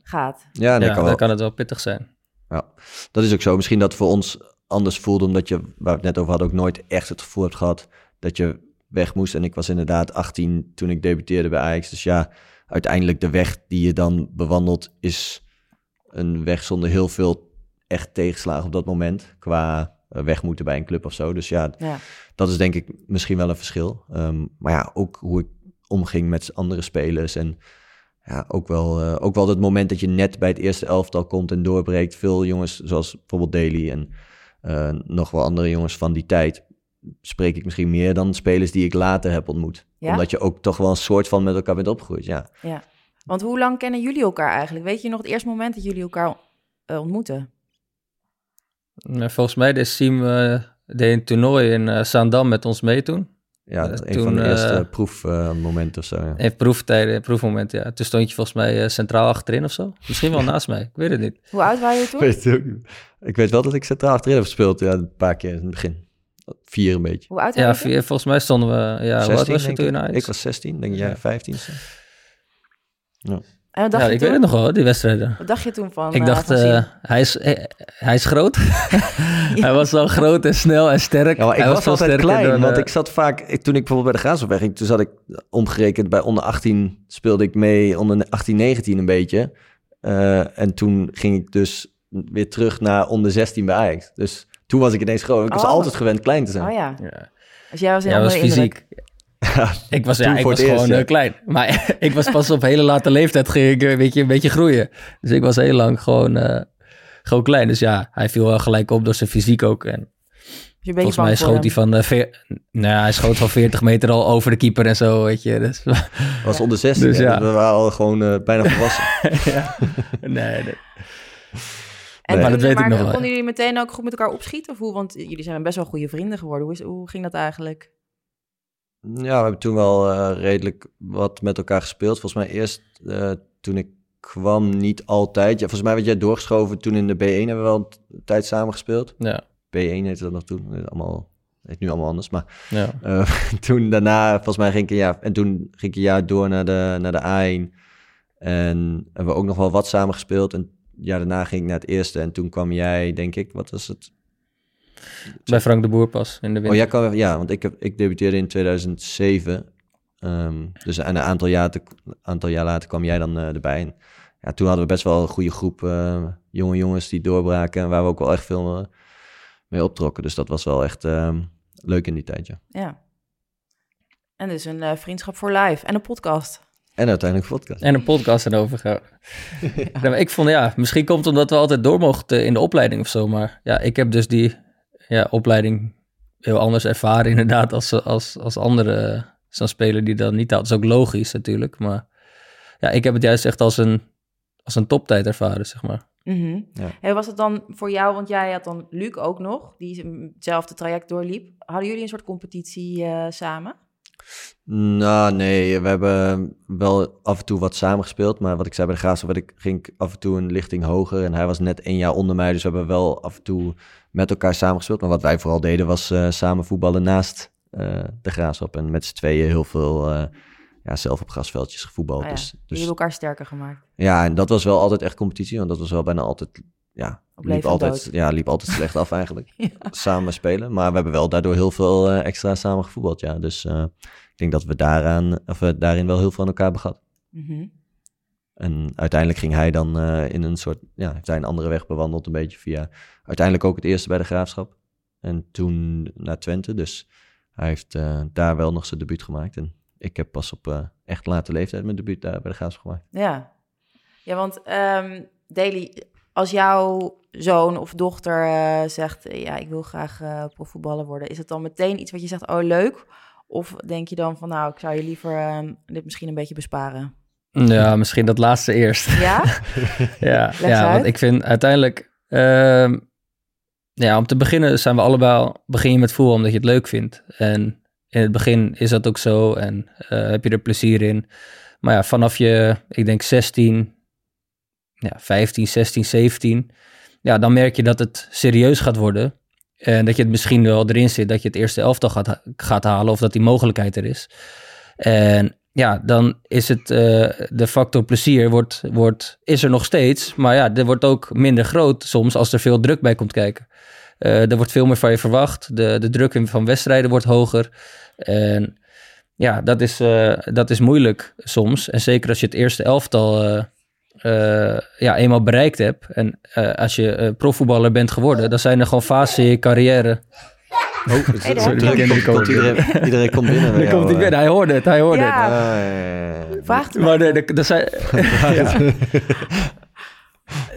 gaat. Ja, dat ja, kan, dan kan het wel pittig zijn. Ja, dat is ook zo. Misschien dat voor ons anders voelde, omdat je, waar we het net over hadden, ook nooit echt het gevoel hebt gehad dat je weg moest. En ik was inderdaad 18 toen ik debuteerde bij Ajax. Dus ja, uiteindelijk de weg die je dan bewandelt is een weg zonder heel veel echt tegenslagen op dat moment. Qua weg moeten bij een club of zo. Dus ja, ja. dat is denk ik misschien wel een verschil. Um, maar ja, ook hoe ik omging met andere spelers en ja, ook wel, uh, ook wel het moment dat je net bij het eerste elftal komt en doorbreekt. Veel jongens, zoals bijvoorbeeld Daly en uh, nog wel andere jongens van die tijd, spreek ik misschien meer dan spelers die ik later heb ontmoet. Ja? Omdat je ook toch wel een soort van met elkaar bent opgegroeid, ja. Ja, want hoe lang kennen jullie elkaar eigenlijk? Weet je nog het eerste moment dat jullie elkaar uh, ontmoeten? Volgens mij deed Siem uh, deed een toernooi in uh, Zaandam met ons mee toen. Ja, dat een toen, van de eerste uh, proefmomenten of zo. Ja. Even proeftijden, proefmomenten, ja. Toen stond je volgens mij uh, centraal achterin of zo. Misschien wel naast mij, ik weet het niet. Hoe oud waren je toen? Weet. Ik weet wel dat ik centraal achterin heb gespeeld, ja, een paar keer in het begin. Vier een beetje. Hoe oud Ja, vier, volgens mij stonden we... Ja, 16, hoe oud was je toen ik. in Ajax? Ik was 16, denk jij ja. 15. Ja. En wat dacht Ja, je ik toen? weet het nog wel, die wedstrijden. Wat dacht je toen van Ik eh, dacht, van eh, hij, is, hij, hij is groot. Hij was wel groot en snel en sterk. Ja, ik hij was, veel altijd sterker klein, dan, want eh, ik zat vaak... Ik, toen ik bijvoorbeeld bij de Graafschap wegging, toen zat ik omgerekend bij onder 18... speelde ik mee onder 18, 19 een beetje. Eh, en toen ging ik dus weer terug naar onder 16 bij Ajax. Dus toen was ik ineens groot. Ik was Oh. altijd gewend klein te zijn. Oh ja, ja. dus jij was Ja, was de fysiek. Ik was, ja, Toen ik voor was het eerst, gewoon ja. eh, klein. Maar ik was pas op hele late leeftijd ging ik een beetje, een beetje groeien. Dus ik was heel lang gewoon, eh, gewoon klein. Dus ja, hij viel wel gelijk op door zijn fysiek ook. En Dus je bent volgens mij schoot hij van, eh, veer- nou, ja, hij schoot van 40 meter al over de keeper en zo, weet je. Dus, was onder 16. Dus ja. we waren al gewoon eh, bijna volwassen. ja. Nee, nee. En Nee. Maar dat weet ik nog wel, Konden jullie meteen ook goed met elkaar opschieten? Of hoe? Want jullie zijn best wel goede vrienden geworden. Hoe, is, hoe ging dat eigenlijk? Ja, we hebben toen wel eh, redelijk wat met elkaar gespeeld. Volgens mij eerst eh, toen ik kwam niet altijd. Ja, volgens mij werd jij doorgeschoven toen in de B1 hebben we wel een tijd samen gespeeld. Ja, B1 heette dat nog toen. Allemaal, heet nu allemaal anders. Maar ja. eh, toen daarna, volgens mij ging ik een jaar... En toen ging ik een jaar door naar de, naar de A1. En hebben we ook nog wel wat samen gespeeld. En ja, daarna ging ik naar het eerste. En toen kwam jij, denk ik, wat was het? Bij Frank de Boer pas in de Oh, winter. jij kwam, ja, want ik, heb, ik debuteerde in 2007. Ehm, dus en een aantal jaar, te- aantal jaar later kwam jij dan eh, erbij. En ja, toen hadden we best wel een goede groep eh, jonge jongens die doorbraken. En waar we ook wel echt veel eh, mee optrokken. Dus dat was wel echt ehm, leuk in die tijd, ja. Ja. En dus een eh, vriendschap voor live. En een podcast. En uiteindelijk podcast. En een podcast erover gaan. Ja, ik vond, ja, misschien komt het omdat we altijd door mochten in de opleiding of zo. Maar ja, ik heb dus die ja, opleiding heel anders ervaren inderdaad als, als, als andere zo'n speler die dat niet had. Dat is ook logisch natuurlijk. Maar ja, ik heb het juist echt als een, als een toptijd ervaren, zeg maar. Mhm. Ja. En was het dan voor jou, want jij had dan Luc ook nog, die hetzelfde traject doorliep. Hadden jullie een soort competitie eh, samen? Nou, nee, we hebben wel af en toe wat samengespeeld. Maar wat ik zei bij de Graafschap, ik, ging ik af en toe een lichting hoger. En hij was net één jaar onder mij, dus we hebben wel af en toe met elkaar samengespeeld. Maar wat wij vooral deden, was eh, samen voetballen naast eh, de Graafschap. En met z'n tweeën heel veel eh, ja, zelf op grasveldjes gevoetbald. Oh ja, Dus, dus hebben elkaar sterker gemaakt. ja, en dat was wel altijd echt competitie, want dat was wel bijna altijd... Ja, liep altijd, dood. ja, liep altijd slecht af eigenlijk. Ja. Samen spelen. Maar we hebben wel daardoor heel veel eh, extra samen gevoetbald, ja. Dus eh, ik denk dat we daaraan, of daarin wel heel veel aan elkaar hebben gehad. Mhm. En uiteindelijk ging hij dan eh, in een soort, ja, heeft hij een andere weg bewandeld, een beetje via, uiteindelijk ook het eerste bij de Graafschap. En toen naar Twente, dus hij heeft daar wel nog zijn debuut gemaakt. En ik heb pas op echt late leeftijd mijn debuut daar bij de Graafschap gemaakt. Ja. Ja, want Daily, als jouw zoon of dochter eh, zegt, ja, ik wil graag profvoetballer worden, is het dan meteen iets wat je zegt, oh leuk? Of denk je dan van, nou, ik zou je liever ehm, dit misschien een beetje besparen? Ja, misschien dat laatste eerst. Ja? Ja, ja want ik vind uiteindelijk... ehm, ja, om te beginnen zijn we allebei... al- begin je met voetbal omdat je het leuk vindt. En in het begin is dat ook zo en eh, heb je er plezier in. Maar ja, vanaf je, ik denk 16, ja, 15, 16, 17... Ja, dan merk je dat het serieus gaat worden. En dat je het misschien wel erin zit dat je het eerste elftal gaat, gaat halen... of dat die mogelijkheid er is. En ja, dan is het eh, de factor plezier wordt, wordt, is er nog steeds. Maar ja, er wordt ook minder groot soms als er veel druk bij komt kijken. Eh, er wordt veel meer van je verwacht. De, de druk van wedstrijden wordt hoger. En ja, dat is, eh, dat is moeilijk soms. En zeker als je het eerste elftal eh, eh, ja, eenmaal bereikt hebt. En eh, als je eh, profvoetballer bent geworden, dan zijn er gewoon fases in je carrière. Oh, is Hey, druk? Die Komt, iedereen, iedereen komt binnen bij komt hij binnen. Hij hoorde het, hij hoorde Ja. het. Ah, ja, ja, ja. Vraag het Maar er, er, zijn, ja.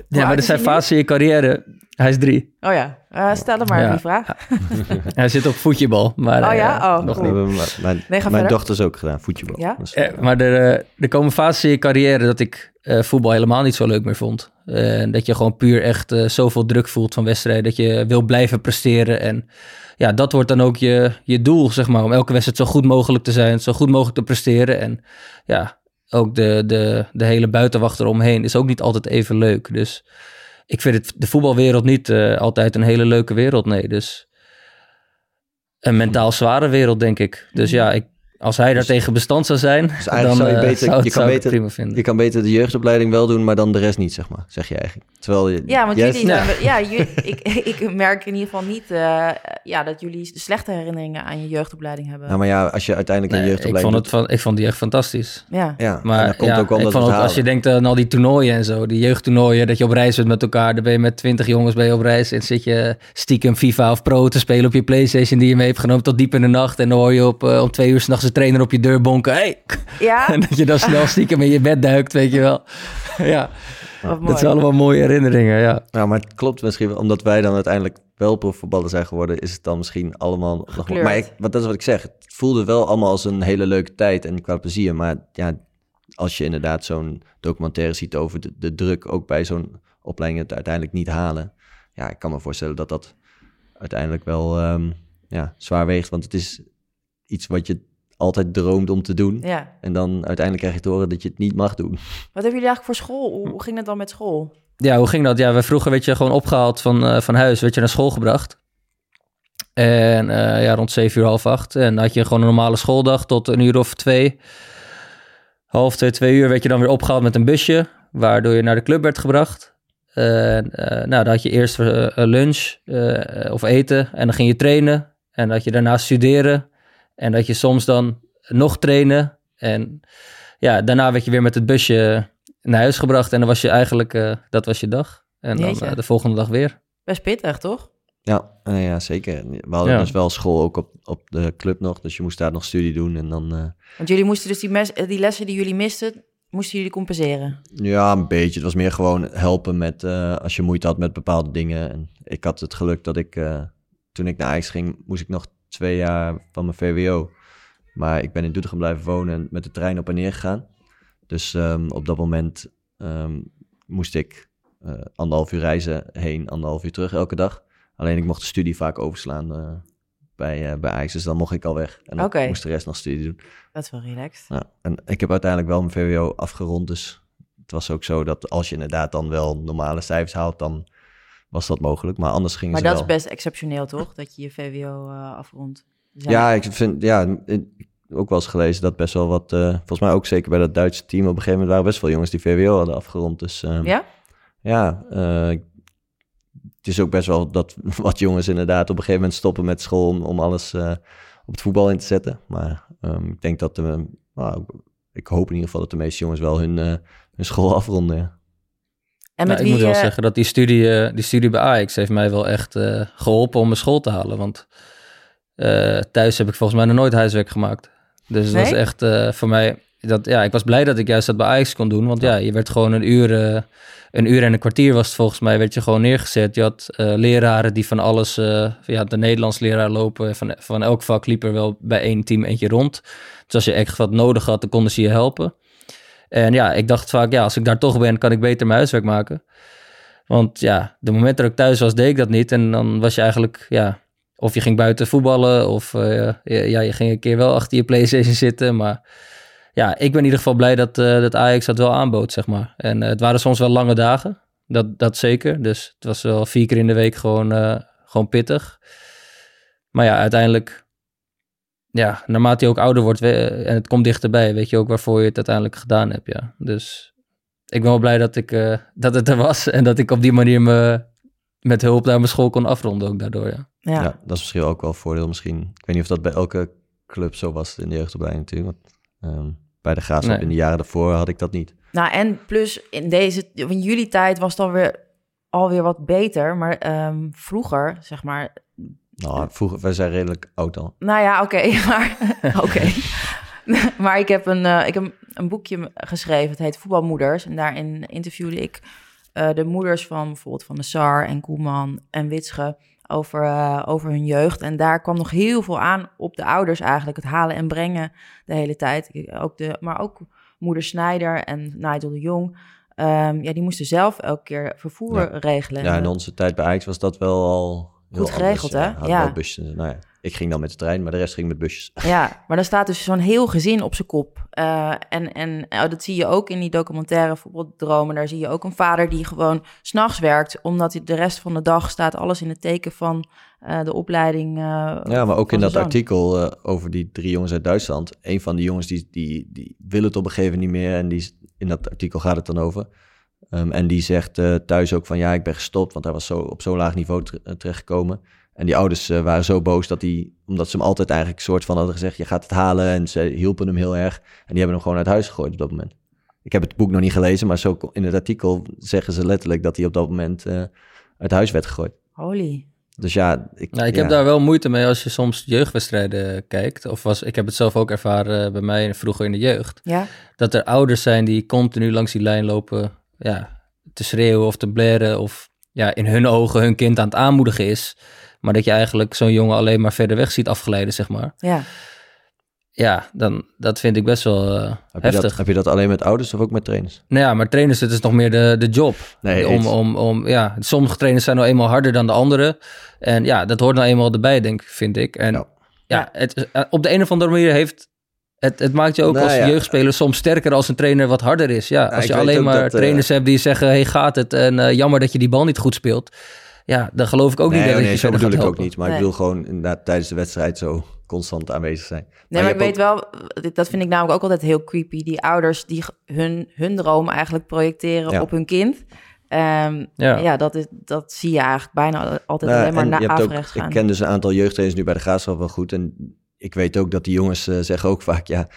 ja, maar er is zijn fases in je carrière. Hij is drie. Oh ja, Eh, stel hem maar Ja. die vraag. Hij zit op voetjebal. Maar, Oh ja? eh, Oh, nog cool. Niet. mijn, mijn, Nee, ga mijn verder. dochters ook gedaan, voetbal. Ja? Dus, Eh, maar er, er komen fases in je carrière dat ik eh, voetbal helemaal niet zo leuk meer vond. En dat je gewoon puur echt eh, zoveel druk voelt van wedstrijden. Dat je wil blijven presteren. En ja, dat wordt dan ook je, je doel, zeg maar. Om elke wedstrijd zo goed mogelijk te zijn. Zo goed mogelijk te presteren. En ja, ook de, de, de hele buitenwacht eromheen is ook niet altijd even leuk. Dus ik vind het, de voetbalwereld niet eh, altijd een hele leuke wereld. Nee, dus een mentaal zware wereld, denk ik. Dus ja, ik, als hij daar tegen bestand zou zijn, Dus dan zou je eh, beter- zou, het- je kan zou ik het beter- prima vinden. Je kan beter de jeugdopleiding wel doen, maar dan de rest niet, zeg maar. Zeg je eigenlijk. Terwijl je... Ja, want jullie Ja. zijn, ja, ju- ik, ik merk in ieder geval niet eh, ja, dat jullie slechte herinneringen aan je jeugdopleiding hebben. Nou, maar ja, als je uiteindelijk een Nee, ik, jeugdopleiding vond het van, ik vond die echt fantastisch. ja. Ja, Maar dat komt ja, ook omdat ik vond ook, het als je denkt aan al die toernooien en zo, die jeugdtoernooien, dat je op reis bent met elkaar, dan ben je met twintig jongens ben je op reis en zit je stiekem FIFA of Pro te spelen op je Playstation die je mee hebt genomen tot diep in de nacht en dan hoor je op, eh, om twee uur s'nachts trainer op je deur bonken, hey! Ja? En dat je dan snel stiekem in je bed duikt, weet je wel. ja. Dat zijn allemaal mooie herinneringen, ja. Ja, maar het klopt misschien omdat wij dan uiteindelijk wel profvoetballer zijn geworden, is het dan misschien allemaal nog Gekleurd. Maar ik, wat, dat is wat ik zeg. Het voelde wel allemaal als een hele leuke tijd en qua plezier. Maar ja, als je inderdaad zo'n documentaire ziet over de, de druk, ook bij zo'n opleiding het uiteindelijk niet halen. Ja, ik kan me voorstellen dat dat uiteindelijk wel ehm, ja, zwaar weegt. Want het is iets wat je altijd droomt om te doen. Ja. En dan uiteindelijk krijg je te horen dat je het niet mag doen. Wat hebben jullie eigenlijk voor school? Hoe, hoe ging het dan met school? Ja, hoe ging dat? Ja, we vroeger werd je gewoon opgehaald van, eh, van huis, werd je naar school gebracht. En eh, ja, rond zeven uur, half acht. En dan had je gewoon een normale schooldag tot een uur of twee. Half twee, twee uur werd je dan weer opgehaald met een busje, waardoor je naar de club werd gebracht. En eh, nou, dan had je eerst lunch eh, of eten en dan ging je trainen. En dan had je daarna studeren. En dat je soms dan nog trainen. En ja, daarna werd je weer met het busje naar huis gebracht. En dan was je eigenlijk, eh, dat was je dag. En dan eh, de volgende dag weer. Best pittig, toch? Ja, eh, ja zeker. We hadden Ja. dus wel school ook op, op de club nog. Dus je moest daar nog studie doen. En dan, eh, Want jullie moesten dus die, mes, die lessen die jullie misten, moesten jullie compenseren. ja, een beetje. Het was meer gewoon helpen met eh, als je moeite had met bepaalde dingen. En ik had het geluk dat ik, eh, toen ik naar Ajax ging, moest ik nog twee jaar van mijn VWO. Maar ik ben in Doetinchem blijven wonen en met de trein op en neer gegaan. Dus ehm, op dat moment ehm, moest ik eh, anderhalf uur reizen heen, anderhalf uur terug elke dag. Alleen ik mocht de studie vaak overslaan eh, bij, eh, bij Ajax. Dus dan mocht ik al weg. En dan moest de rest nog studie doen. Dat is wel relaxed. En ik heb uiteindelijk wel mijn VWO afgerond. Dus het was ook zo dat als je inderdaad dan wel normale cijfers haalt, dan was dat mogelijk. Maar anders gingen Maar ze dat wel. is best exceptioneel, toch? Dat je je VWO eh, afrondt. Zijn- Ja, ik vind, ja, ook wel eens gelezen dat best wel wat, eh, volgens mij ook zeker bij dat Duitse team, op een gegeven moment waren best wel jongens die VWO hadden afgerond. Dus ehm, Ja? ja, eh, het is ook best wel dat wat jongens inderdaad op een gegeven moment stoppen met school om, om alles op het voetbal in te zetten. Maar ehm, ik denk dat, de, nou, ik hoop in ieder geval dat de meeste jongens wel hun, hun school afronden. Ja. En Nou, ik moet wel eh, zeggen dat die studie, eh, die studie bij Ajax heeft mij wel echt eh, geholpen om mijn school te halen. Want thuis heb ik volgens mij nog nooit huiswerk gemaakt. Dus dat was Nee? echt eh, voor mij... Dat, ja, ik was blij dat ik juist dat bij Ajax kon doen. Want ja, je werd gewoon een uur, een uur en een kwartier was het volgens mij, werd je gewoon neergezet. Je had leraren die van alles, ja, de Nederlands leraar lopen. Van, van elk vak liep er wel bij één team eentje rond. Dus als je echt wat nodig had, dan konden ze je helpen. En ja, ik dacht vaak, ja, als ik daar toch ben, kan ik beter mijn huiswerk maken. Want ja, de moment dat ik thuis was, deed ik dat niet. En dan was je eigenlijk, ja, of je ging buiten voetballen, of eh, ja, je ging een keer wel achter je Playstation zitten. Maar ja, ik ben in ieder geval blij dat, eh, dat Ajax dat wel aanbood, zeg maar. En eh, het waren soms wel lange dagen, dat, dat zeker. Dus het was wel vier keer in de week gewoon, gewoon pittig. Maar ja, uiteindelijk, ja, naarmate je ook ouder wordt we- en het komt dichterbij, weet je ook waarvoor je het uiteindelijk gedaan hebt, ja. Dus ik ben wel blij dat, ik, eh, dat het er was en dat ik op die manier me met hulp naar mijn school kon afronden ook daardoor, ja. ja. Ja. dat is misschien ook wel een voordeel misschien. Ik weet niet of dat bij elke club zo was in de jeugdopleiding natuurlijk. Want, ehm, bij de Graafschap Nee. in de jaren daarvoor had ik dat niet. Nou, en plus in deze, in jullie tijd was het alweer, alweer wat beter. Maar ehm, vroeger, zeg maar, Nou, vroeger, wij zijn redelijk oud al. Nou ja, oké, maar oké. maar ik heb, een, eh, ik heb een boekje geschreven, het heet Voetbalmoeders. En daarin interviewde ik eh, de moeders van bijvoorbeeld Van de Sar en Koeman en Witsche over, eh, over hun jeugd. En daar kwam nog heel veel aan op de ouders eigenlijk, het halen en brengen de hele tijd. Ook de, maar ook moeder Snijder en Nigel de Jong. Ehm, ja, die moesten zelf elke keer vervoer Ja. regelen. Ja, in onze tijd bij Ajax was dat wel al Goed geregeld, anders. hè? Ja. busjes. Nou ja, ik ging dan met de trein, maar de rest ging met busjes. Ja, maar dan staat dus zo'n heel gezin op zijn kop. Eh, en en eh, dat zie je ook in die documentaire, bijvoorbeeld Dromen. Daar zie je ook een vader die gewoon s'nachts werkt, omdat hij de rest van de dag staat alles in het teken van eh, de opleiding. eh, Ja, maar ook in dat zoon. artikel over die drie jongens uit Duitsland. Een van die jongens die, die, die wil het op een gegeven moment niet meer. En die, in dat artikel gaat het dan over. Ehm, en die zegt eh, thuis ook van ja, ik ben gestopt. Want hij was zo op zo'n laag niveau eh, terechtgekomen. En die ouders eh, waren zo boos dat hij, omdat ze hem altijd eigenlijk soort van hadden gezegd: je gaat het halen. En ze hielpen hem heel erg. En die hebben hem gewoon uit huis gegooid op dat moment. Ik heb het boek nog niet gelezen, maar zo in het artikel zeggen ze letterlijk dat hij op dat moment eh, uit huis werd gegooid. Holy. Dus ja, ik, Nou, ik ja. heb daar wel moeite mee als je soms jeugdwedstrijden kijkt. Of was, ik heb het zelf ook ervaren bij mij vroeger in de jeugd. Ja, Dat er ouders zijn die continu langs die lijn lopen. Ja, te schreeuwen of te blaren of ja, in hun ogen hun kind aan het aanmoedigen is. Maar dat je eigenlijk zo'n jongen alleen maar verder weg ziet afgeleiden, zeg maar. Ja. Ja, dan, dat vind ik best wel eh, Heb je, heftig. dat, heb je dat alleen met ouders of ook met trainers? Nou ja, maar trainers, het is nog meer de, de job. Nee, om, om, om, ja, sommige trainers zijn nou eenmaal harder dan de andere. En ja, dat hoort nou eenmaal erbij, denk ik, vind ik. En Ja. ja, het, eh, op de een of andere manier heeft... Het, het maakt je ook Nou als ja. jeugdspeler soms sterker als een trainer wat harder is. Ja, als je alleen maar dat, eh, trainers hebt die zeggen, hey, gaat het? En eh, jammer dat je die bal niet goed speelt. Ja, dan geloof ik ook niet nee, dat nee, je zo bedoel ik ook niet. Maar Nee. ik bedoel gewoon inderdaad tijdens de wedstrijd zo constant aanwezig zijn. Nee, maar ik weet wel, dat vind ik namelijk ook altijd heel creepy. Die ouders die hun, hun droom eigenlijk projecteren Ja. op hun kind. Ehm, ja, Ja. dat, is, dat zie je eigenlijk bijna altijd Nou, alleen maar naar je hebt ook- averechts gaan. Ik ken dus een aantal jeugdtrainers nu bij de Graafschap wel goed. En ik weet ook dat die jongens eh, zeggen ook vaak, ja,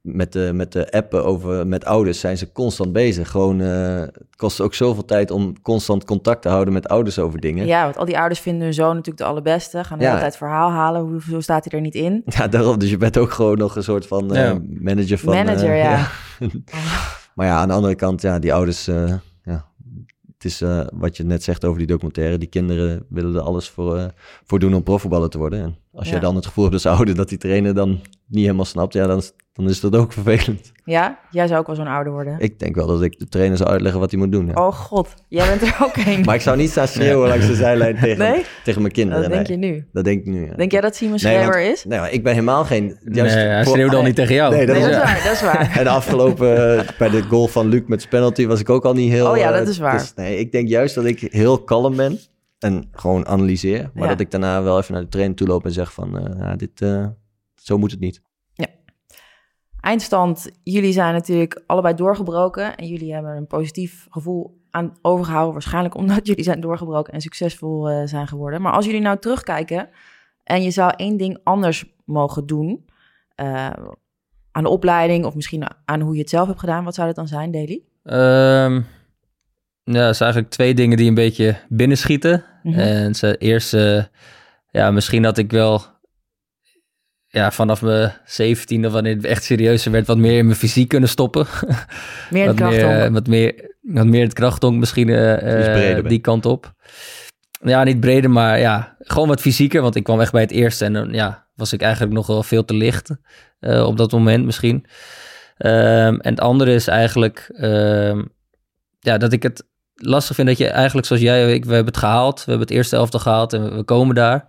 met de, met de appen over met ouders zijn ze constant bezig. Gewoon, eh, het kost ook zoveel tijd om constant contact te houden met ouders over dingen. Ja, want al die ouders vinden hun zoon natuurlijk de allerbeste. Gaan de Ja. hele tijd verhaal halen. Hoezo staat hij er niet in? Ja, daarom. Dus je bent ook gewoon nog een soort van eh, Ja. manager van... Manager, eh, ja. maar ja, aan de andere kant, ja, die ouders... het is eh, wat je net zegt over die documentaire. Die kinderen willen er alles voor, eh, voor doen om profvoetballer te worden. En als Ja. je dan het gevoel hebt als ouder dat die trainer dan niet helemaal snapt... Ja, dan, dan is dat ook vervelend. Ja, jij zou ook wel zo'n ouder worden. Ik denk wel dat ik de trainer zou uitleggen wat hij moet doen. ja. Oh god, jij bent er ook een. Maar ik zou niet staan schreeuwen langs de zijlijn tegen, Nee? tegen mijn kinderen. dat denk nee. je nu. Dat denk ik nu, ja. Denk jij dat Simon Nee, Schreeuwer is? Nee, ik ben helemaal geen... Nee, hij voor- schreeuwde al niet tegen jou. Nee, dat Nee, is- dat is ja. waar, dat is waar. En de afgelopen, eh, bij de goal van Luc met penalty was ik ook al niet heel... Oh ja, dat eh, is waar. dus nee, ik denk juist dat ik heel kalm ben en gewoon analyseer. Maar Ja. dat ik daarna wel even naar de trainer toe loop en zeg van, eh, ja, dit, eh, zo moet het niet. Eindstand, jullie zijn natuurlijk allebei doorgebroken. En jullie hebben een positief gevoel aan overgehouden. Waarschijnlijk omdat jullie zijn doorgebroken en succesvol eh, zijn geworden. Maar als jullie nou terugkijken en je zou één ding anders mogen doen... eh, aan de opleiding of misschien aan hoe je het zelf hebt gedaan... wat zou dat dan zijn, Daily? Ehm, ja, dat zijn eigenlijk twee dingen die een beetje binnenschieten. Mhm. En ze eerst, ja, misschien had ik wel ja, vanaf mijn 17 of wanneer het echt serieuzer werd, wat meer in mijn fysiek kunnen stoppen. Meer wat, de kracht meer, om. wat, meer, wat meer het krachtonk misschien eh, Iets eh, die kant op. Ja, niet breder, maar ja, gewoon wat fysieker. Want ik kwam echt bij het eerste en dan ja, was ik eigenlijk nog wel veel te licht eh, op dat moment misschien. Ehm, en het andere is eigenlijk ehm, ja, dat ik het lastig vind dat je eigenlijk zoals jij en ik, we hebben het gehaald. We hebben het eerste elftal gehaald en we komen daar.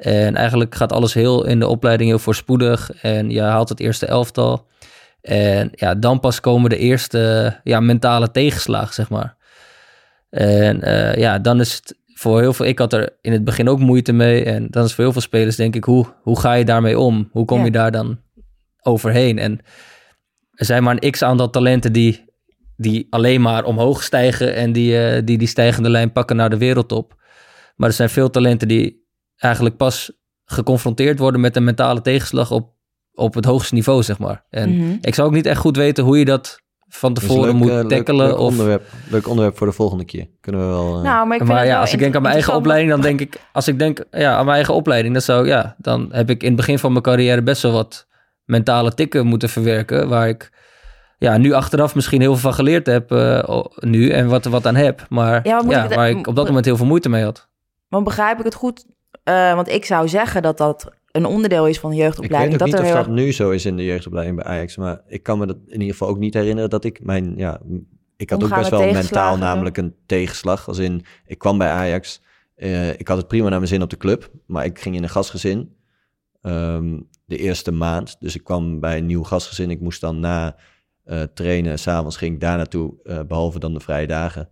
En eigenlijk gaat alles heel in de opleiding heel voorspoedig. En je haalt het eerste elftal. En ja, dan pas komen de eerste ja, mentale tegenslagen, zeg maar. En eh, ja, dan is het voor heel veel... Ik had er in het begin ook moeite mee. En dan is voor heel veel spelers denk ik, hoe, hoe ga je daarmee om? Hoe kom Ja. je daar dan overheen? En er zijn maar een x-aantal talenten die, die alleen maar omhoog stijgen... en die, eh, die die stijgende lijn pakken naar de wereldtop. Maar er zijn veel talenten die eigenlijk pas geconfronteerd worden met een mentale tegenslag op, op het hoogste niveau, zeg maar. En Mhm. ik zou ook niet echt goed weten hoe je dat van Dus tevoren leuk, moet leuk- tackelen. Leuk, of, onderwerp, leuk onderwerp voor de volgende keer. Kunnen we wel... eh, Nou, maar ik maar ja, als ik denk aan mijn eigen opleiding, dan denk ik, als ik denk ja, aan mijn eigen opleiding, dan zou ja, dan heb ik in het begin van mijn carrière best wel wat mentale tikken moeten verwerken, waar ik ja, nu achteraf misschien heel veel van geleerd heb eh, nu en wat, wat aan heb, maar Ja, maar ik waar ik op dat moment heel veel moeite mee had. Maar begrijp ik het goed? Eh, want ik zou zeggen dat dat een onderdeel is van de ik weet jeugdopleiding. ook dat niet of heel dat nu zo is in de jeugdopleiding bij Ajax. Maar ik kan me dat in ieder geval ook niet herinneren dat ik mijn... Ja, ik had ook best wel mentaal namelijk een tegenslag. Als in, ik kwam bij Ajax. eh, ik had het prima naar mijn zin op de club. Maar ik ging in een gastgezin. ehm, de eerste maand. Dus ik kwam bij een nieuw gastgezin. Ik moest dan na eh, trainen. S'avonds ging ik daar naartoe. eh, behalve dan de vrije dagen.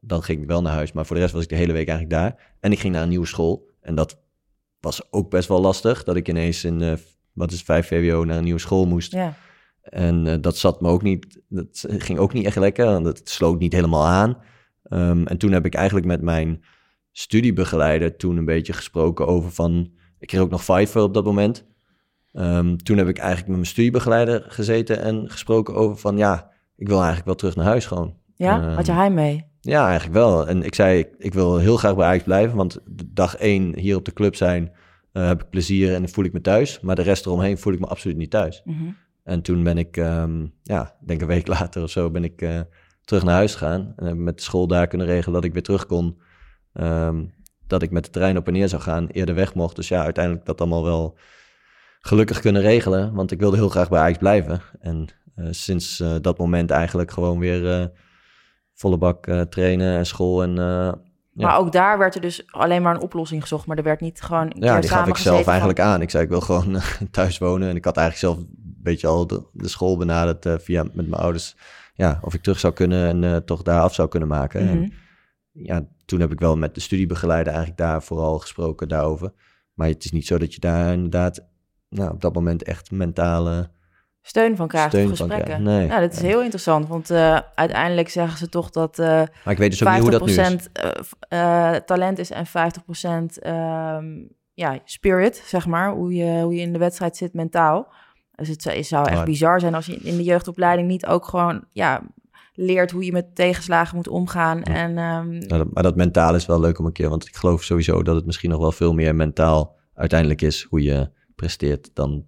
Dan ging ik wel naar huis. Maar voor de rest was ik de hele week eigenlijk daar. En ik ging naar een nieuwe school. En dat was ook best wel lastig. Dat ik ineens in, eh, wat is 5 VWO, naar een nieuwe school moest. Ja. En eh, dat zat me ook niet, dat ging ook niet echt lekker, want het sloot niet helemaal aan. Ehm, en toen heb ik eigenlijk met mijn studiebegeleider toen een beetje gesproken over van, ik kreeg ook nog Fiverr op dat moment. Ehm, toen heb ik eigenlijk met mijn studiebegeleider gezeten en gesproken over van, ja, ik wil eigenlijk wel terug naar huis gewoon. Ja? Ehm, Had je heim mee? Ja, eigenlijk wel. En ik zei, ik, ik wil heel graag bij Ajax blijven, want de dag één hier op de club zijn, eh, heb ik plezier en voel ik me thuis. Maar de rest eromheen voel ik me absoluut niet thuis. Mhm. En toen ben ik, ehm, ja, ik denk een week later of zo, ben ik eh, terug naar huis gegaan. En heb met de school daar kunnen regelen dat ik weer terug kon. Ehm, dat ik met de trein op en neer zou gaan, eerder weg mocht. Dus ja, uiteindelijk dat allemaal wel gelukkig kunnen regelen. Want ik wilde heel graag bij Ajax blijven. En eh, sinds eh, dat moment eigenlijk gewoon weer eh, volle bak trainen en school en... Ja. Maar ook daar werd er dus alleen maar een oplossing gezocht. Maar er werd niet gewoon. Een ja, die gaf ik zelf eigenlijk aan. Ik zei, ik wil gewoon thuis wonen. En ik had eigenlijk zelf een beetje al de, de school benaderd via met mijn ouders. Ja, of ik terug zou kunnen en toch daar af zou kunnen maken. En mhm. ja, toen heb ik wel met de studiebegeleider eigenlijk daar vooral gesproken daarover. Maar het is niet zo dat je daar inderdaad nou, op dat moment echt mentale steun van krijgt steun gesprekken. nee, nou, dat is heel interessant, want uh, uiteindelijk zeggen ze toch dat uh, maar ik weet dus ook niet hoe dat nu is. Uh, talent is en 50% um, ehm, ja, spirit, zeg maar, hoe je, hoe je in de wedstrijd zit mentaal. Dus het zou echt bizar zijn als je in de jeugdopleiding niet ook gewoon ja, leert hoe je met tegenslagen moet omgaan. En, um... maar dat mentaal is wel leuk om een keer, want ik geloof sowieso dat het misschien nog wel veel meer mentaal uiteindelijk is hoe je presteert dan,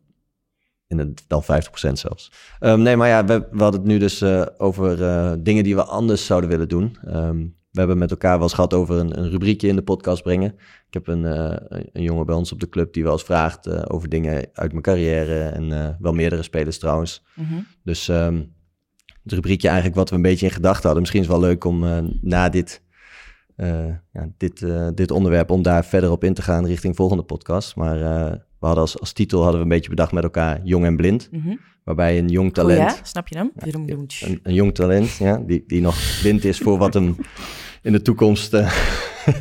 in het, dan 50% zelfs. Um, nee, maar ja, we, we, hadden het nu dus uh, over uh, dingen die we anders zouden willen doen. Um, we hebben met elkaar wel eens gehad over een, een rubriekje in de podcast brengen. Ik heb een, uh, een jongen bij ons op de club die wel eens vraagt over dingen uit mijn carrière. En wel meerdere spelers trouwens. Mm -hmm. Dus um, het rubriekje eigenlijk wat we een beetje in gedachten hadden. Misschien is het wel leuk om na dit ja, dit, dit onderwerp om daar verder op in te gaan richting volgende podcast. Maar we hadden als, als titel hadden we een beetje bedacht met elkaar Jong en Blind. Mhm. Waarbij een jong talent... ja, snap je hem? een, een, jong talent, ja, die, die nog blind is voor wat hem in de toekomst uh,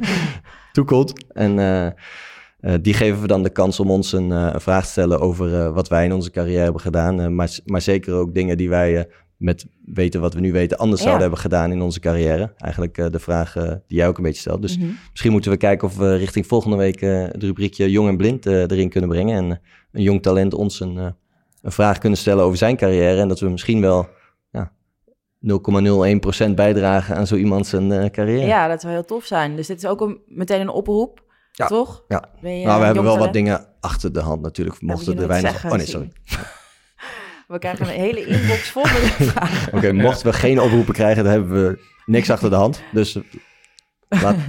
toekomt. En uh, uh, die geven we dan de kans om ons een, een vraag te stellen over wat wij in onze carrière hebben gedaan. maar, maar zeker ook dingen die wij met weten wat we nu weten anders zouden hebben gedaan in onze carrière. Eigenlijk uh, de vraag uh, die jij ook een beetje stelt. Dus mm -hmm. misschien moeten we kijken of we richting volgende week uh, het rubriekje Jong en Blind erin kunnen brengen. En een jong talent ons een, een vraag kunnen stellen over zijn carrière. En dat we misschien wel ja, 0,01% bijdragen aan zo iemand zijn carrière. Ja, dat zou heel tof zijn. Dus dit is ook een, meteen een oproep. Ja, toch? Ja. nou, we hebben wel wat dingen achter de hand natuurlijk. Mochten er weinig. Oh nee, sorry. We krijgen een hele inbox vol met vragen. Oké, mochten we geen oproepen krijgen, dan hebben we niks achter de hand. Dus laat...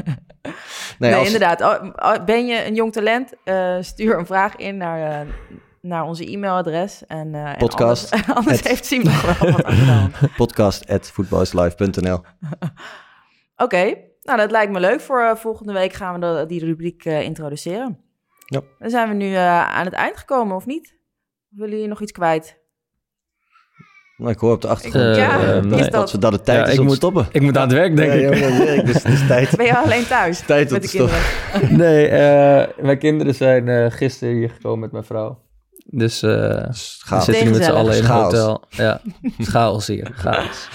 Nee, nee inderdaad. Oh, oh, ben je een jong talent? Uh, stuur een vraag in naar, uh, naar onze e-mailadres. En, uh, Podcast. En anders, anders heeft nog wel wat. Podcast at Oké, nou dat lijkt me leuk. Voor volgende week gaan we de, die rubriek introduceren. Ja. Dan zijn we nu aan het eind gekomen, of niet? willen jullie nog iets kwijt? Nou, ik hoor op de achtergrond ja, uh, nee. dat? dat het tijd is om moet, te stoppen. Ik moet aan het werk, denk ik. Ja, werk, dus het is tijd. Ben je alleen thuis tijd met de kinderen? nee, uh, mijn kinderen zijn uh, gisteren hier gekomen met mijn vrouw. Dus uh, we zitten nu met z'n allen in een hotel. Ja, chaos hier, chaos.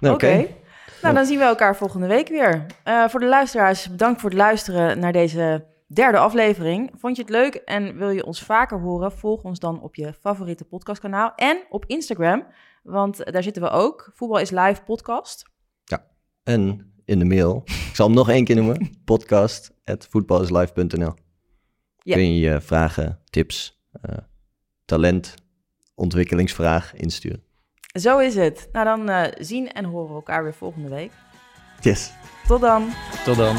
Nou, Oké. Okay. Nou, dan zien we elkaar volgende week weer. voor de luisteraars, bedankt voor het luisteren naar deze derde aflevering. Vond je het leuk en wil je ons vaker horen? Volg ons dan op je favoriete podcastkanaal en op Instagram, want daar zitten we ook. Voetbal is live podcast. Ja, en in de mail. Ik zal hem nog één keer noemen. Podcast at voetbalislive.nl. Ja. Kun je je vragen, tips, uh, talent, ontwikkelingsvraag insturen. Zo is het. Nou, dan uh, zien en horen we elkaar weer volgende week. Yes. Tot dan. Tot dan.